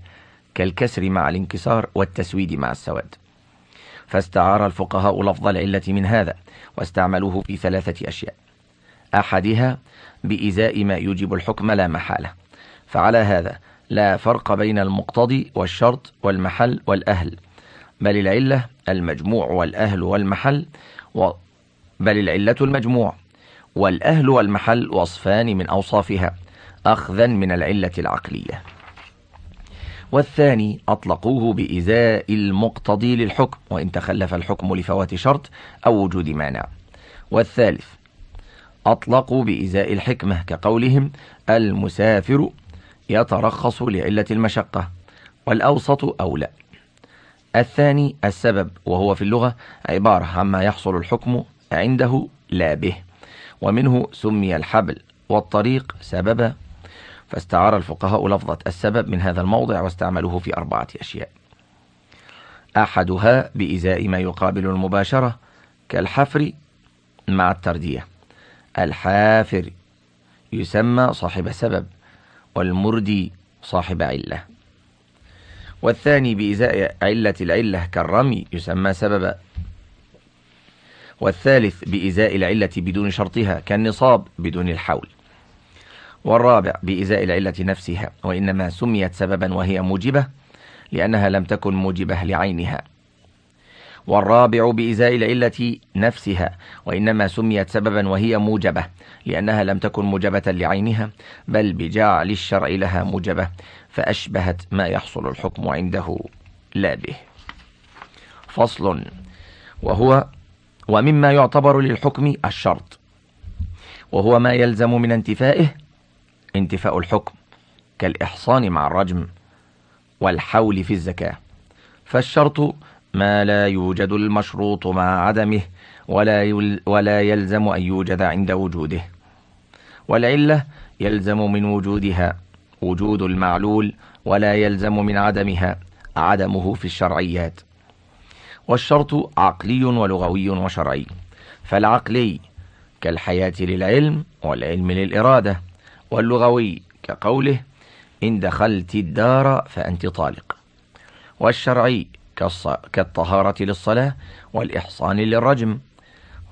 B: كالكسر مع الانكسار والتسويد مع السواد. فاستعار الفقهاء لفظ العلة من هذا واستعملوه في ثلاثة أشياء. أحدها بإزاء ما يوجب الحكم لا محالة. فعلى هذا لا فرق بين المقتضي والشرط والمحل والأهل بل العلة المجموع والأهل والمحل و بل العلة المجموع والأهل والمحل وصفان من أوصافها أخذا من العلة العقلية. والثاني أطلقوه بإزاء المقتضي للحكم وإن تخلف الحكم لفوات شرط أو وجود مانع. والثالث أطلقوا بإزاء الحكمة كقولهم المسافر يترخص لعلة المشقة والأوسط أولى. الثاني السبب وهو في اللغة عبارة عما يحصل الحكم عنده لا به ومنه سمي الحبل والطريق سببا فاستعار الفقهاء لفظة السبب من هذا الموضع واستعملوه في أربعة أشياء. أحدها بإزاء ما يقابل المباشرة كالحفر مع التردية. الحافر يسمى صاحب سبب والمردي صاحب علة. والثاني بإزاء علة العلة كالرمي يسمى سببا والثالث بإزاء العلة بدون شرطها كالنصاب بدون الحول. والرابع بإزاء العلة نفسها وإنما سميت سببا وهي موجبة لأنها لم تكن موجبة لعينها. والرابع بإزاء العلة نفسها وإنما سميت سببا وهي موجبة لأنها لم تكن موجبة لعينها بل بجعل الشرع لها موجبة فأشبهت ما يحصل الحكم عنده لا به. فصل. وهو ومما يعتبر للحكم الشرط وهو ما يلزم من انتفائه انتفاء الحكم كالإحصان مع الرجم والحول في الزكاة. فالشرط ما لا يوجد المشروط مع عدمه ولا, ولا يلزم أن يوجد عند وجوده. والعلة يلزم من وجودها وجود المعلول ولا يلزم من عدمها عدمه في الشرعيات. والشرط عقلي ولغوي وشرعي. فالعقلي كالحياة للعلم والعلم للإرادة. واللغوي كقوله إن دخلت الدار فأنت طالق. والشرعي كالطهارة للصلاة والإحصان للرجم.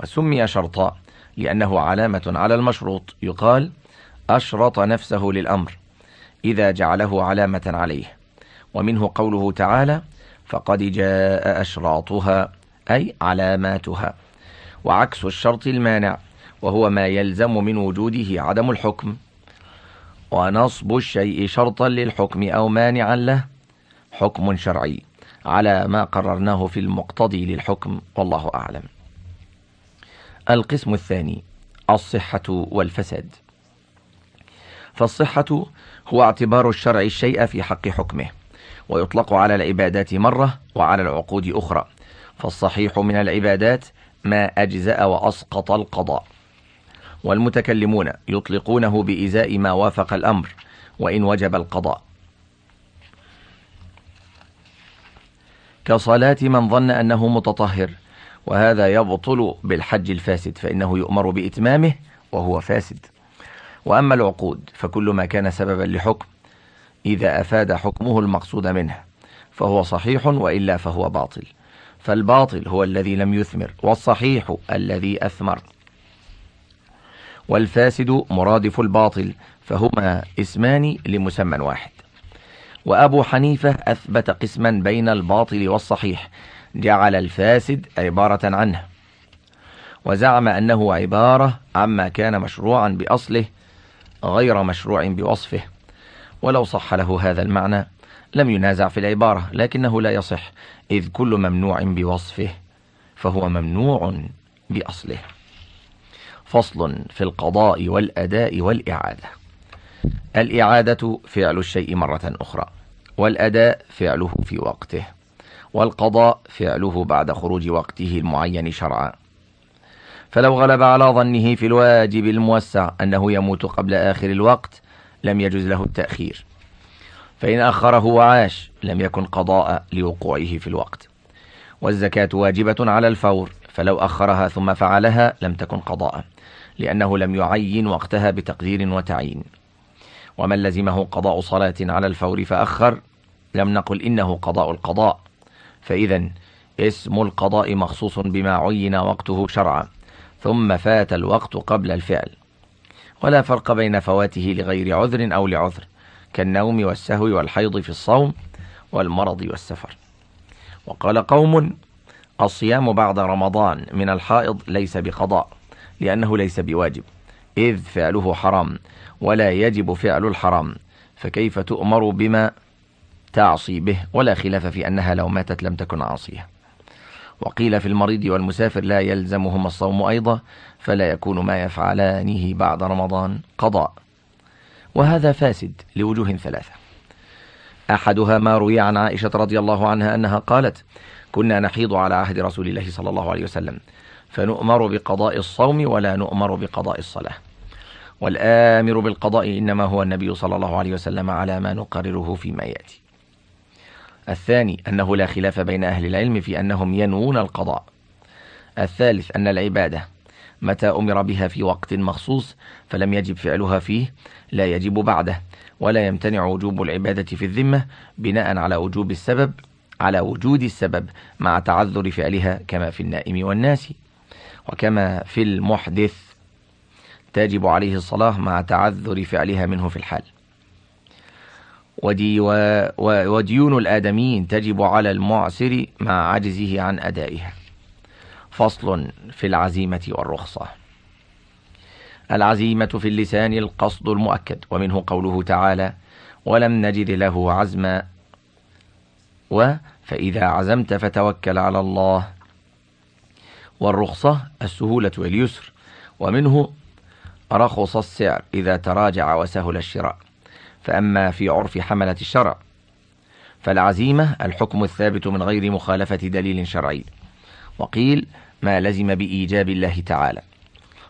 B: وسمي شرطا لأنه علامة على المشروط. يقال أشرط نفسه للأمر إذا جعله علامة عليه. ومنه قوله تعالى فقد جاء أشراطها أي علاماتها. وعكس الشرط المانع وهو ما يلزم من وجوده عدم الحكم. ونصب الشيء شرطا للحكم أو مانعا له حكم شرعي على ما قررناه في المقتضي للحكم والله أعلم. القسم الثاني الصحة والفساد. فالصحة هو اعتبار الشرع الشيء في حق حكمه ويطلق على العبادات مرة وعلى العقود أخرى. فالصحيح من العبادات ما أجزأ وأسقط القضاء. والمتكلمون يطلقونه بإزاء ما وافق الأمر وإن وجب القضاء. كصلاة من ظن أنه متطهر وهذا يبطل بالحج الفاسد فإنه يؤمر بإتمامه وهو فاسد. وأما العقود فكل ما كان سببا لحكم إذا أفاد حكمه المقصود منه فهو صحيح وإلا فهو باطل. فالباطل هو الذي لم يثمر والصحيح الذي أثمر. والفاسد مرادف الباطل فهما اسمان لمسمى واحد. وأبو حنيفة أثبت قسما بين الباطل والصحيح جعل الفاسد عبارة عنه. وزعم أنه عبارة عما كان مشروعا بأصله غير مشروع بوصفه. ولو صح له هذا المعنى لم ينازع في العبارة لكنه لا يصح إذ كل ممنوع بوصفه فهو ممنوع بأصله. فصل في القضاء والأداء والإعادة. الإعادة فعل الشيء مرة أخرى والأداء فعله في وقته والقضاء فعله بعد خروج وقته المعين شرعا. فلو غلب على ظنه في الواجب الموسع أنه يموت قبل آخر الوقت لم يجز له التأخير. فإن أخره وعاش لم يكن قضاء لوقوعه في الوقت. والزكاة واجبة على الفور فلو أخرها ثم فعلها لم تكن قضاء. لأنه لم يعين وقتها بتقدير وتعيين. ومن لزمه قضاء صلاة على الفور فأخر لم نقل إنه قضاء القضاء. فإذا اسم القضاء مخصوص بما عين وقته شرعا ثم فات الوقت قبل الفعل. ولا فرق بين فواته لغير عذر أو لعذر كالنوم والسهو والحيض في الصوم والمرض والسفر. وقال قوم الصيام بعد رمضان من الحائض ليس بقضاء. لأنه ليس بواجب. إذ فعله حرام ولا يجب فعل الحرام. فكيف تؤمر بما تعصي به؟ ولا خلاف في أنها لو ماتت لم تكن عاصية. وقيل في المريض والمسافر لا يلزمهما الصوم أيضا فلا يكون ما يفعلانه بعد رمضان قضاء. وهذا فاسد لوجوه ثلاثة. أحدها ما روي عن عائشة رضي الله عنها أنها قالت كنا نحيض على عهد رسول الله صلى الله عليه وسلم. فنؤمر بقضاء الصوم ولا نؤمر بقضاء الصلاة. والآمر بالقضاء إنما هو النبي صلى الله عليه وسلم على ما نقرره فيما يأتي. الثاني أنه لا خلاف بين أهل العلم في أنهم ينوون القضاء. الثالث أن العبادة متى أمر بها في وقت مخصوص فلم يجب فعلها فيه لا يجب بعده ولا يمتنع وجوب العبادة في الذمة بناء على وجوب السبب على وجود السبب مع تعذر فعلها كما في النائم والناس وكما في المحدث تجب عليه الصلاة مع تعذر فعلها منه في الحال. وديون الآدميين تجب على المعسر مع عجزه عن أدائها. فصل في العزيمة والرخصة. العزيمة في اللسان القصد المؤكد ومنه قوله تعالى ولم نجد له عزما و فإذا عزمت فتوكل على الله والرخصة السهولة واليسر ومنه رخص السعر إذا تراجع وسهل الشراء. فأما في عرف حملة الشرع فالعزيمة الحكم الثابت من غير مخالفة دليل شرعي. وقيل ما لزم بإيجاب الله تعالى.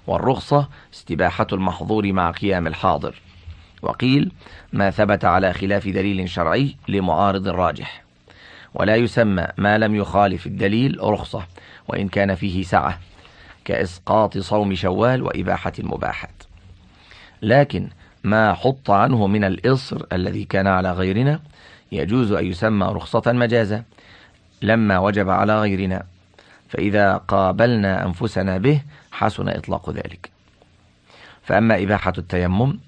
B: والرخصة استباحة المحظور مع قيام الحاضر. وقيل ما ثبت على خلاف دليل شرعي لمعارض راجح ولا يسمى ما لم يخالف الدليل رخصة. وإن كان فيه سعة كإسقاط صوم شوال وإباحة المباحات لكن ما حط عنه من الإصر الذي كان على غيرنا يجوز أن يسمى رخصة مجازا. لما وجب على غيرنا فإذا قابلنا أنفسنا به حسن إطلاق ذلك. فأما إباحة التيمم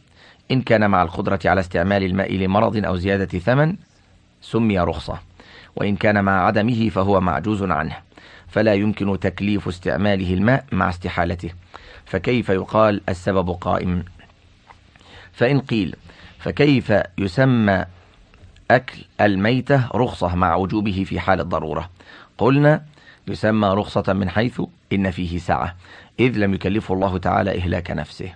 B: إن كان مع القدرة على استعمال الماء لمرض أو زيادة ثمن سمي رخصة وإن كان مع عدمه فهو معجوز عنه. فلا يمكن تكليف استعماله الماء مع استحالته. فكيف يقال السبب قائم؟ فإن قيل فكيف يسمى أكل الميتة رخصة مع وجوبه في حال الضرورة؟ قلنا يسمى رخصة من حيث إن فيه سعة إذ لم يكلفه الله تعالى إهلاك نفسه.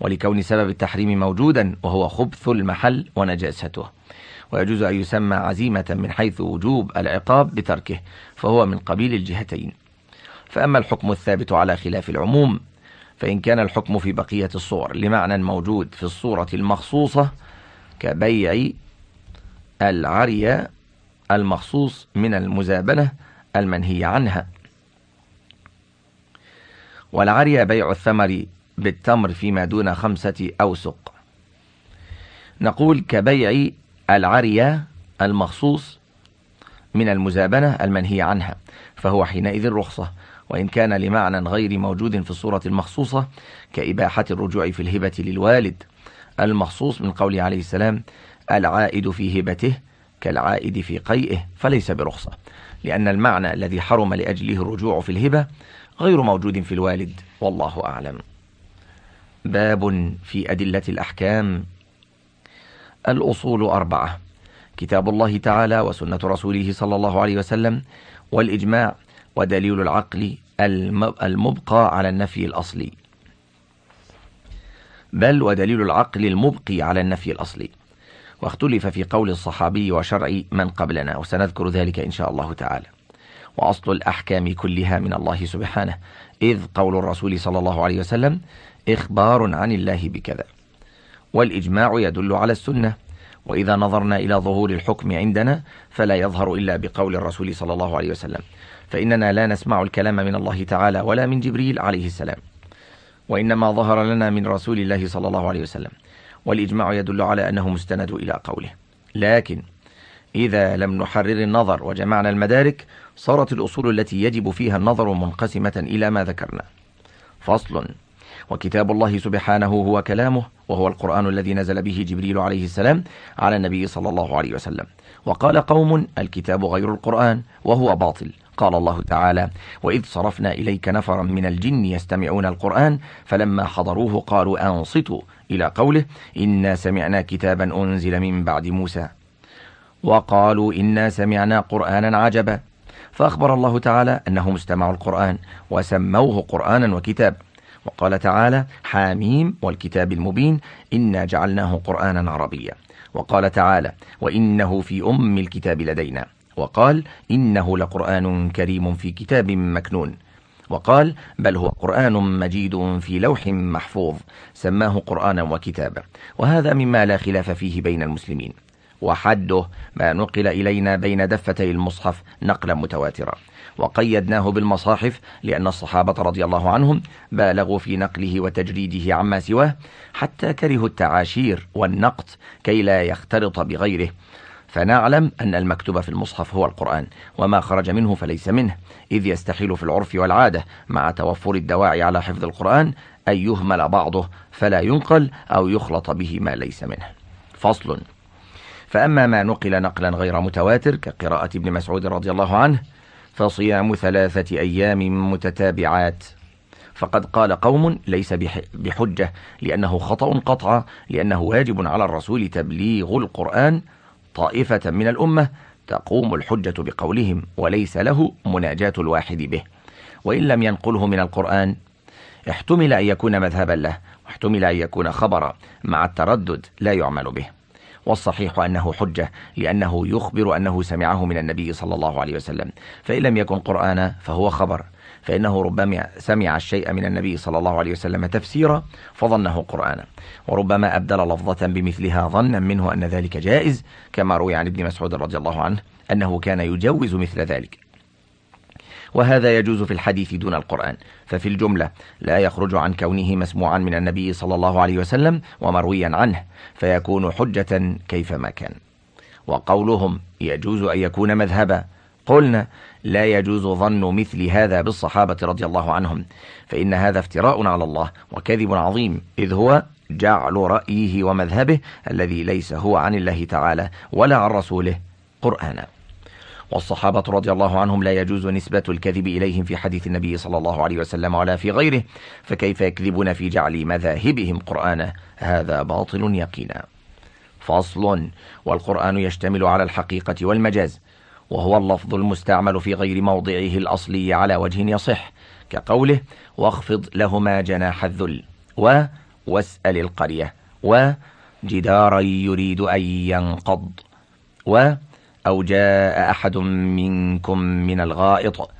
B: ولكون سبب التحريم موجودا وهو خبث المحل ونجاسته. ويجوز أن يسمى عزيمة من حيث وجوب العقاب بتركه فهو من قبيل الجهتين. فأما الحكم الثابت على خلاف العموم فإن كان الحكم في بقية الصور لمعنى موجود في الصورة المخصوصة كبيع العرية المخصوص من المزابنة المنهي عنها. والعرية بيع الثمر بالتمر فيما دون خمسة أوسق. نقول كبيع العرية المخصوص من المزابنة المنهي عنها فهو حينئذ رخصة وإن كان لمعنى غير موجود في الصورة المخصوصة كإباحة الرجوع في الهبة للوالد المخصوص من قوله عليه السلام العائد في هبته كالعائد في قيئه فليس برخصة لأن المعنى الذي حرم لأجله الرجوع في الهبة غير موجود في الوالد والله أعلم. باب في أدلة الأحكام الأصول أربعة كتاب الله تعالى وسنة رسوله صلى الله عليه وسلم والإجماع ودليل العقل المبقى على النفي الأصلي. بل ودليل العقل المبقي على النفي الأصلي. واختلف في قول الصحابي وشرع من قبلنا وسنذكر ذلك إن شاء الله تعالى. وأصل الأحكام كلها من الله سبحانه إذ قول الرسول صلى الله عليه وسلم إخبار عن الله بكذا. والإجماع يدل على السنة وإذا نظرنا إلى ظهور الحكم عندنا فلا يظهر إلا بقول الرسول صلى الله عليه وسلم. فإننا لا نسمع الكلام من الله تعالى ولا من جبريل عليه السلام. وإنما ظهر لنا من رسول الله صلى الله عليه وسلم. والإجماع يدل على أنه مستند إلى قوله. لكن إذا لم نحرر النظر وجمعنا المدارك صارت الأصول التي يجب فيها النظر منقسمة إلى ما ذكرنا. فصل. وكتاب الله سبحانه هو كلامه وهو القرآن الذي نزل به جبريل عليه السلام على النبي صلى الله عليه وسلم. وقال قوم الكتاب غير القرآن وهو باطل. قال الله تعالى وإذ صرفنا إليك نفرا من الجن يستمعون القرآن فلما حضروه قالوا أنصتوا إلى قوله إنا سمعنا كتابا أنزل من بعد موسى. وقالوا إنا سمعنا قرآنا عجبا. فأخبر الله تعالى أنهم استمعوا القرآن وسموه قرآنا وكتاب. وقال تعالى حاميم والكتاب المبين إنا جعلناه قرآنا عربيا. وقال تعالى وإنه في أم الكتاب لدينا. وقال إنه لقرآن كريم في كتاب مكنون. وقال بل هو قرآن مجيد في لوح محفوظ سماه قرآنا وكتابا. وهذا مما لا خلاف فيه بين المسلمين. وحده ما نقل إلينا بين دفتي المصحف نقلا متواترا. وقيدناه بالمصاحف لأن الصحابة رضي الله عنهم بالغوا في نقله وتجريده عما سواه حتى كرهوا التعاشير والنقط كي لا يختلط بغيره. فنعلم أن المكتوب في المصحف هو القرآن وما خرج منه فليس منه إذ يستحيل في العرف والعادة مع توفر الدواعي على حفظ القرآن أن يهمل بعضه فلا ينقل أو يخلط به ما ليس منه. فصل. فأما ما نقل نقلا غير متواتر كقراءة ابن مسعود رضي الله عنه فصيام ثلاثة أيام متتابعات. فقد قال قوم ليس بحجة لأنه خطأ قطعا لأنه واجب على الرسول تبليغ القرآن طائفة من الأمة تقوم الحجة بقولهم وليس له مناجاة الواحد به. وإن لم ينقله من القرآن احتمل أن يكون مذهبا له واحتمل أن يكون خبرا مع التردد لا يعمل به. والصحيح أنه حجة لأنه يخبر أنه سمعه من النبي صلى الله عليه وسلم. فإن لم يكن قرآنا فهو خبر. فإنه ربما سمع الشيء من النبي صلى الله عليه وسلم تفسيرا فظنه قرآنا. وربما أبدل لفظة بمثلها ظنا منه أن ذلك جائز كما روي عن ابن مسعود رضي الله عنه أنه كان يجوز مثل ذلك. وهذا يجوز في الحديث دون القرآن. ففي الجملة لا يخرج عن كونه مسموعا من النبي صلى الله عليه وسلم ومرويا عنه فيكون حجة كيفما كان. وقولهم يجوز أن يكون مذهبا. قلنا لا يجوز ظن مثل هذا بالصحابة رضي الله عنهم فإن هذا افتراء على الله وكذب عظيم إذ هو جعل رأيه ومذهبه الذي ليس هو عن الله تعالى ولا عن رسوله قرآنا. والصحابة رضي الله عنهم لا يجوز نسبة الكذب إليهم في حديث النبي صلى الله عليه وسلم ولا في غيره فكيف يكذبون في جعل مذاهبهم قرآنا هذا باطل يقينا. فصل. والقرآن يشتمل على الحقيقة والمجاز وهو اللفظ المستعمل في غير موضعه الأصلي على وجه يصح كقوله واخفض لهما جناح الذل و واسأل القرية وجدارا يريد أن ينقض و أو جاء أحد منكم من الغائط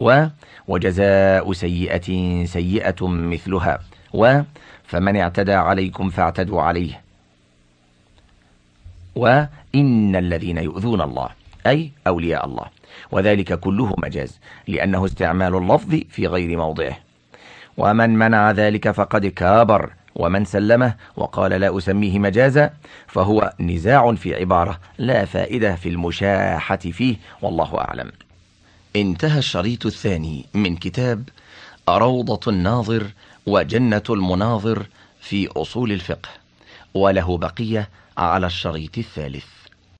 B: و وجزاء سيئة سيئة مثلها و فمن اعتدى عليكم فاعتدوا عليه وإن الذين يؤذون الله أي أولياء الله وذلك كله مجاز لأنه استعمال اللفظ في غير موضعه. ومن منع ذلك فقد كابر. ومن سلمه وقال لا أسميه مجازا فهو نزاع في عبارة لا فائدة في المشاحة فيه والله أعلم.
A: انتهى الشريط الثاني من كتاب روضة الناظر وجنة المناظر في أصول الفقه وله بقية على الشريط الثالث.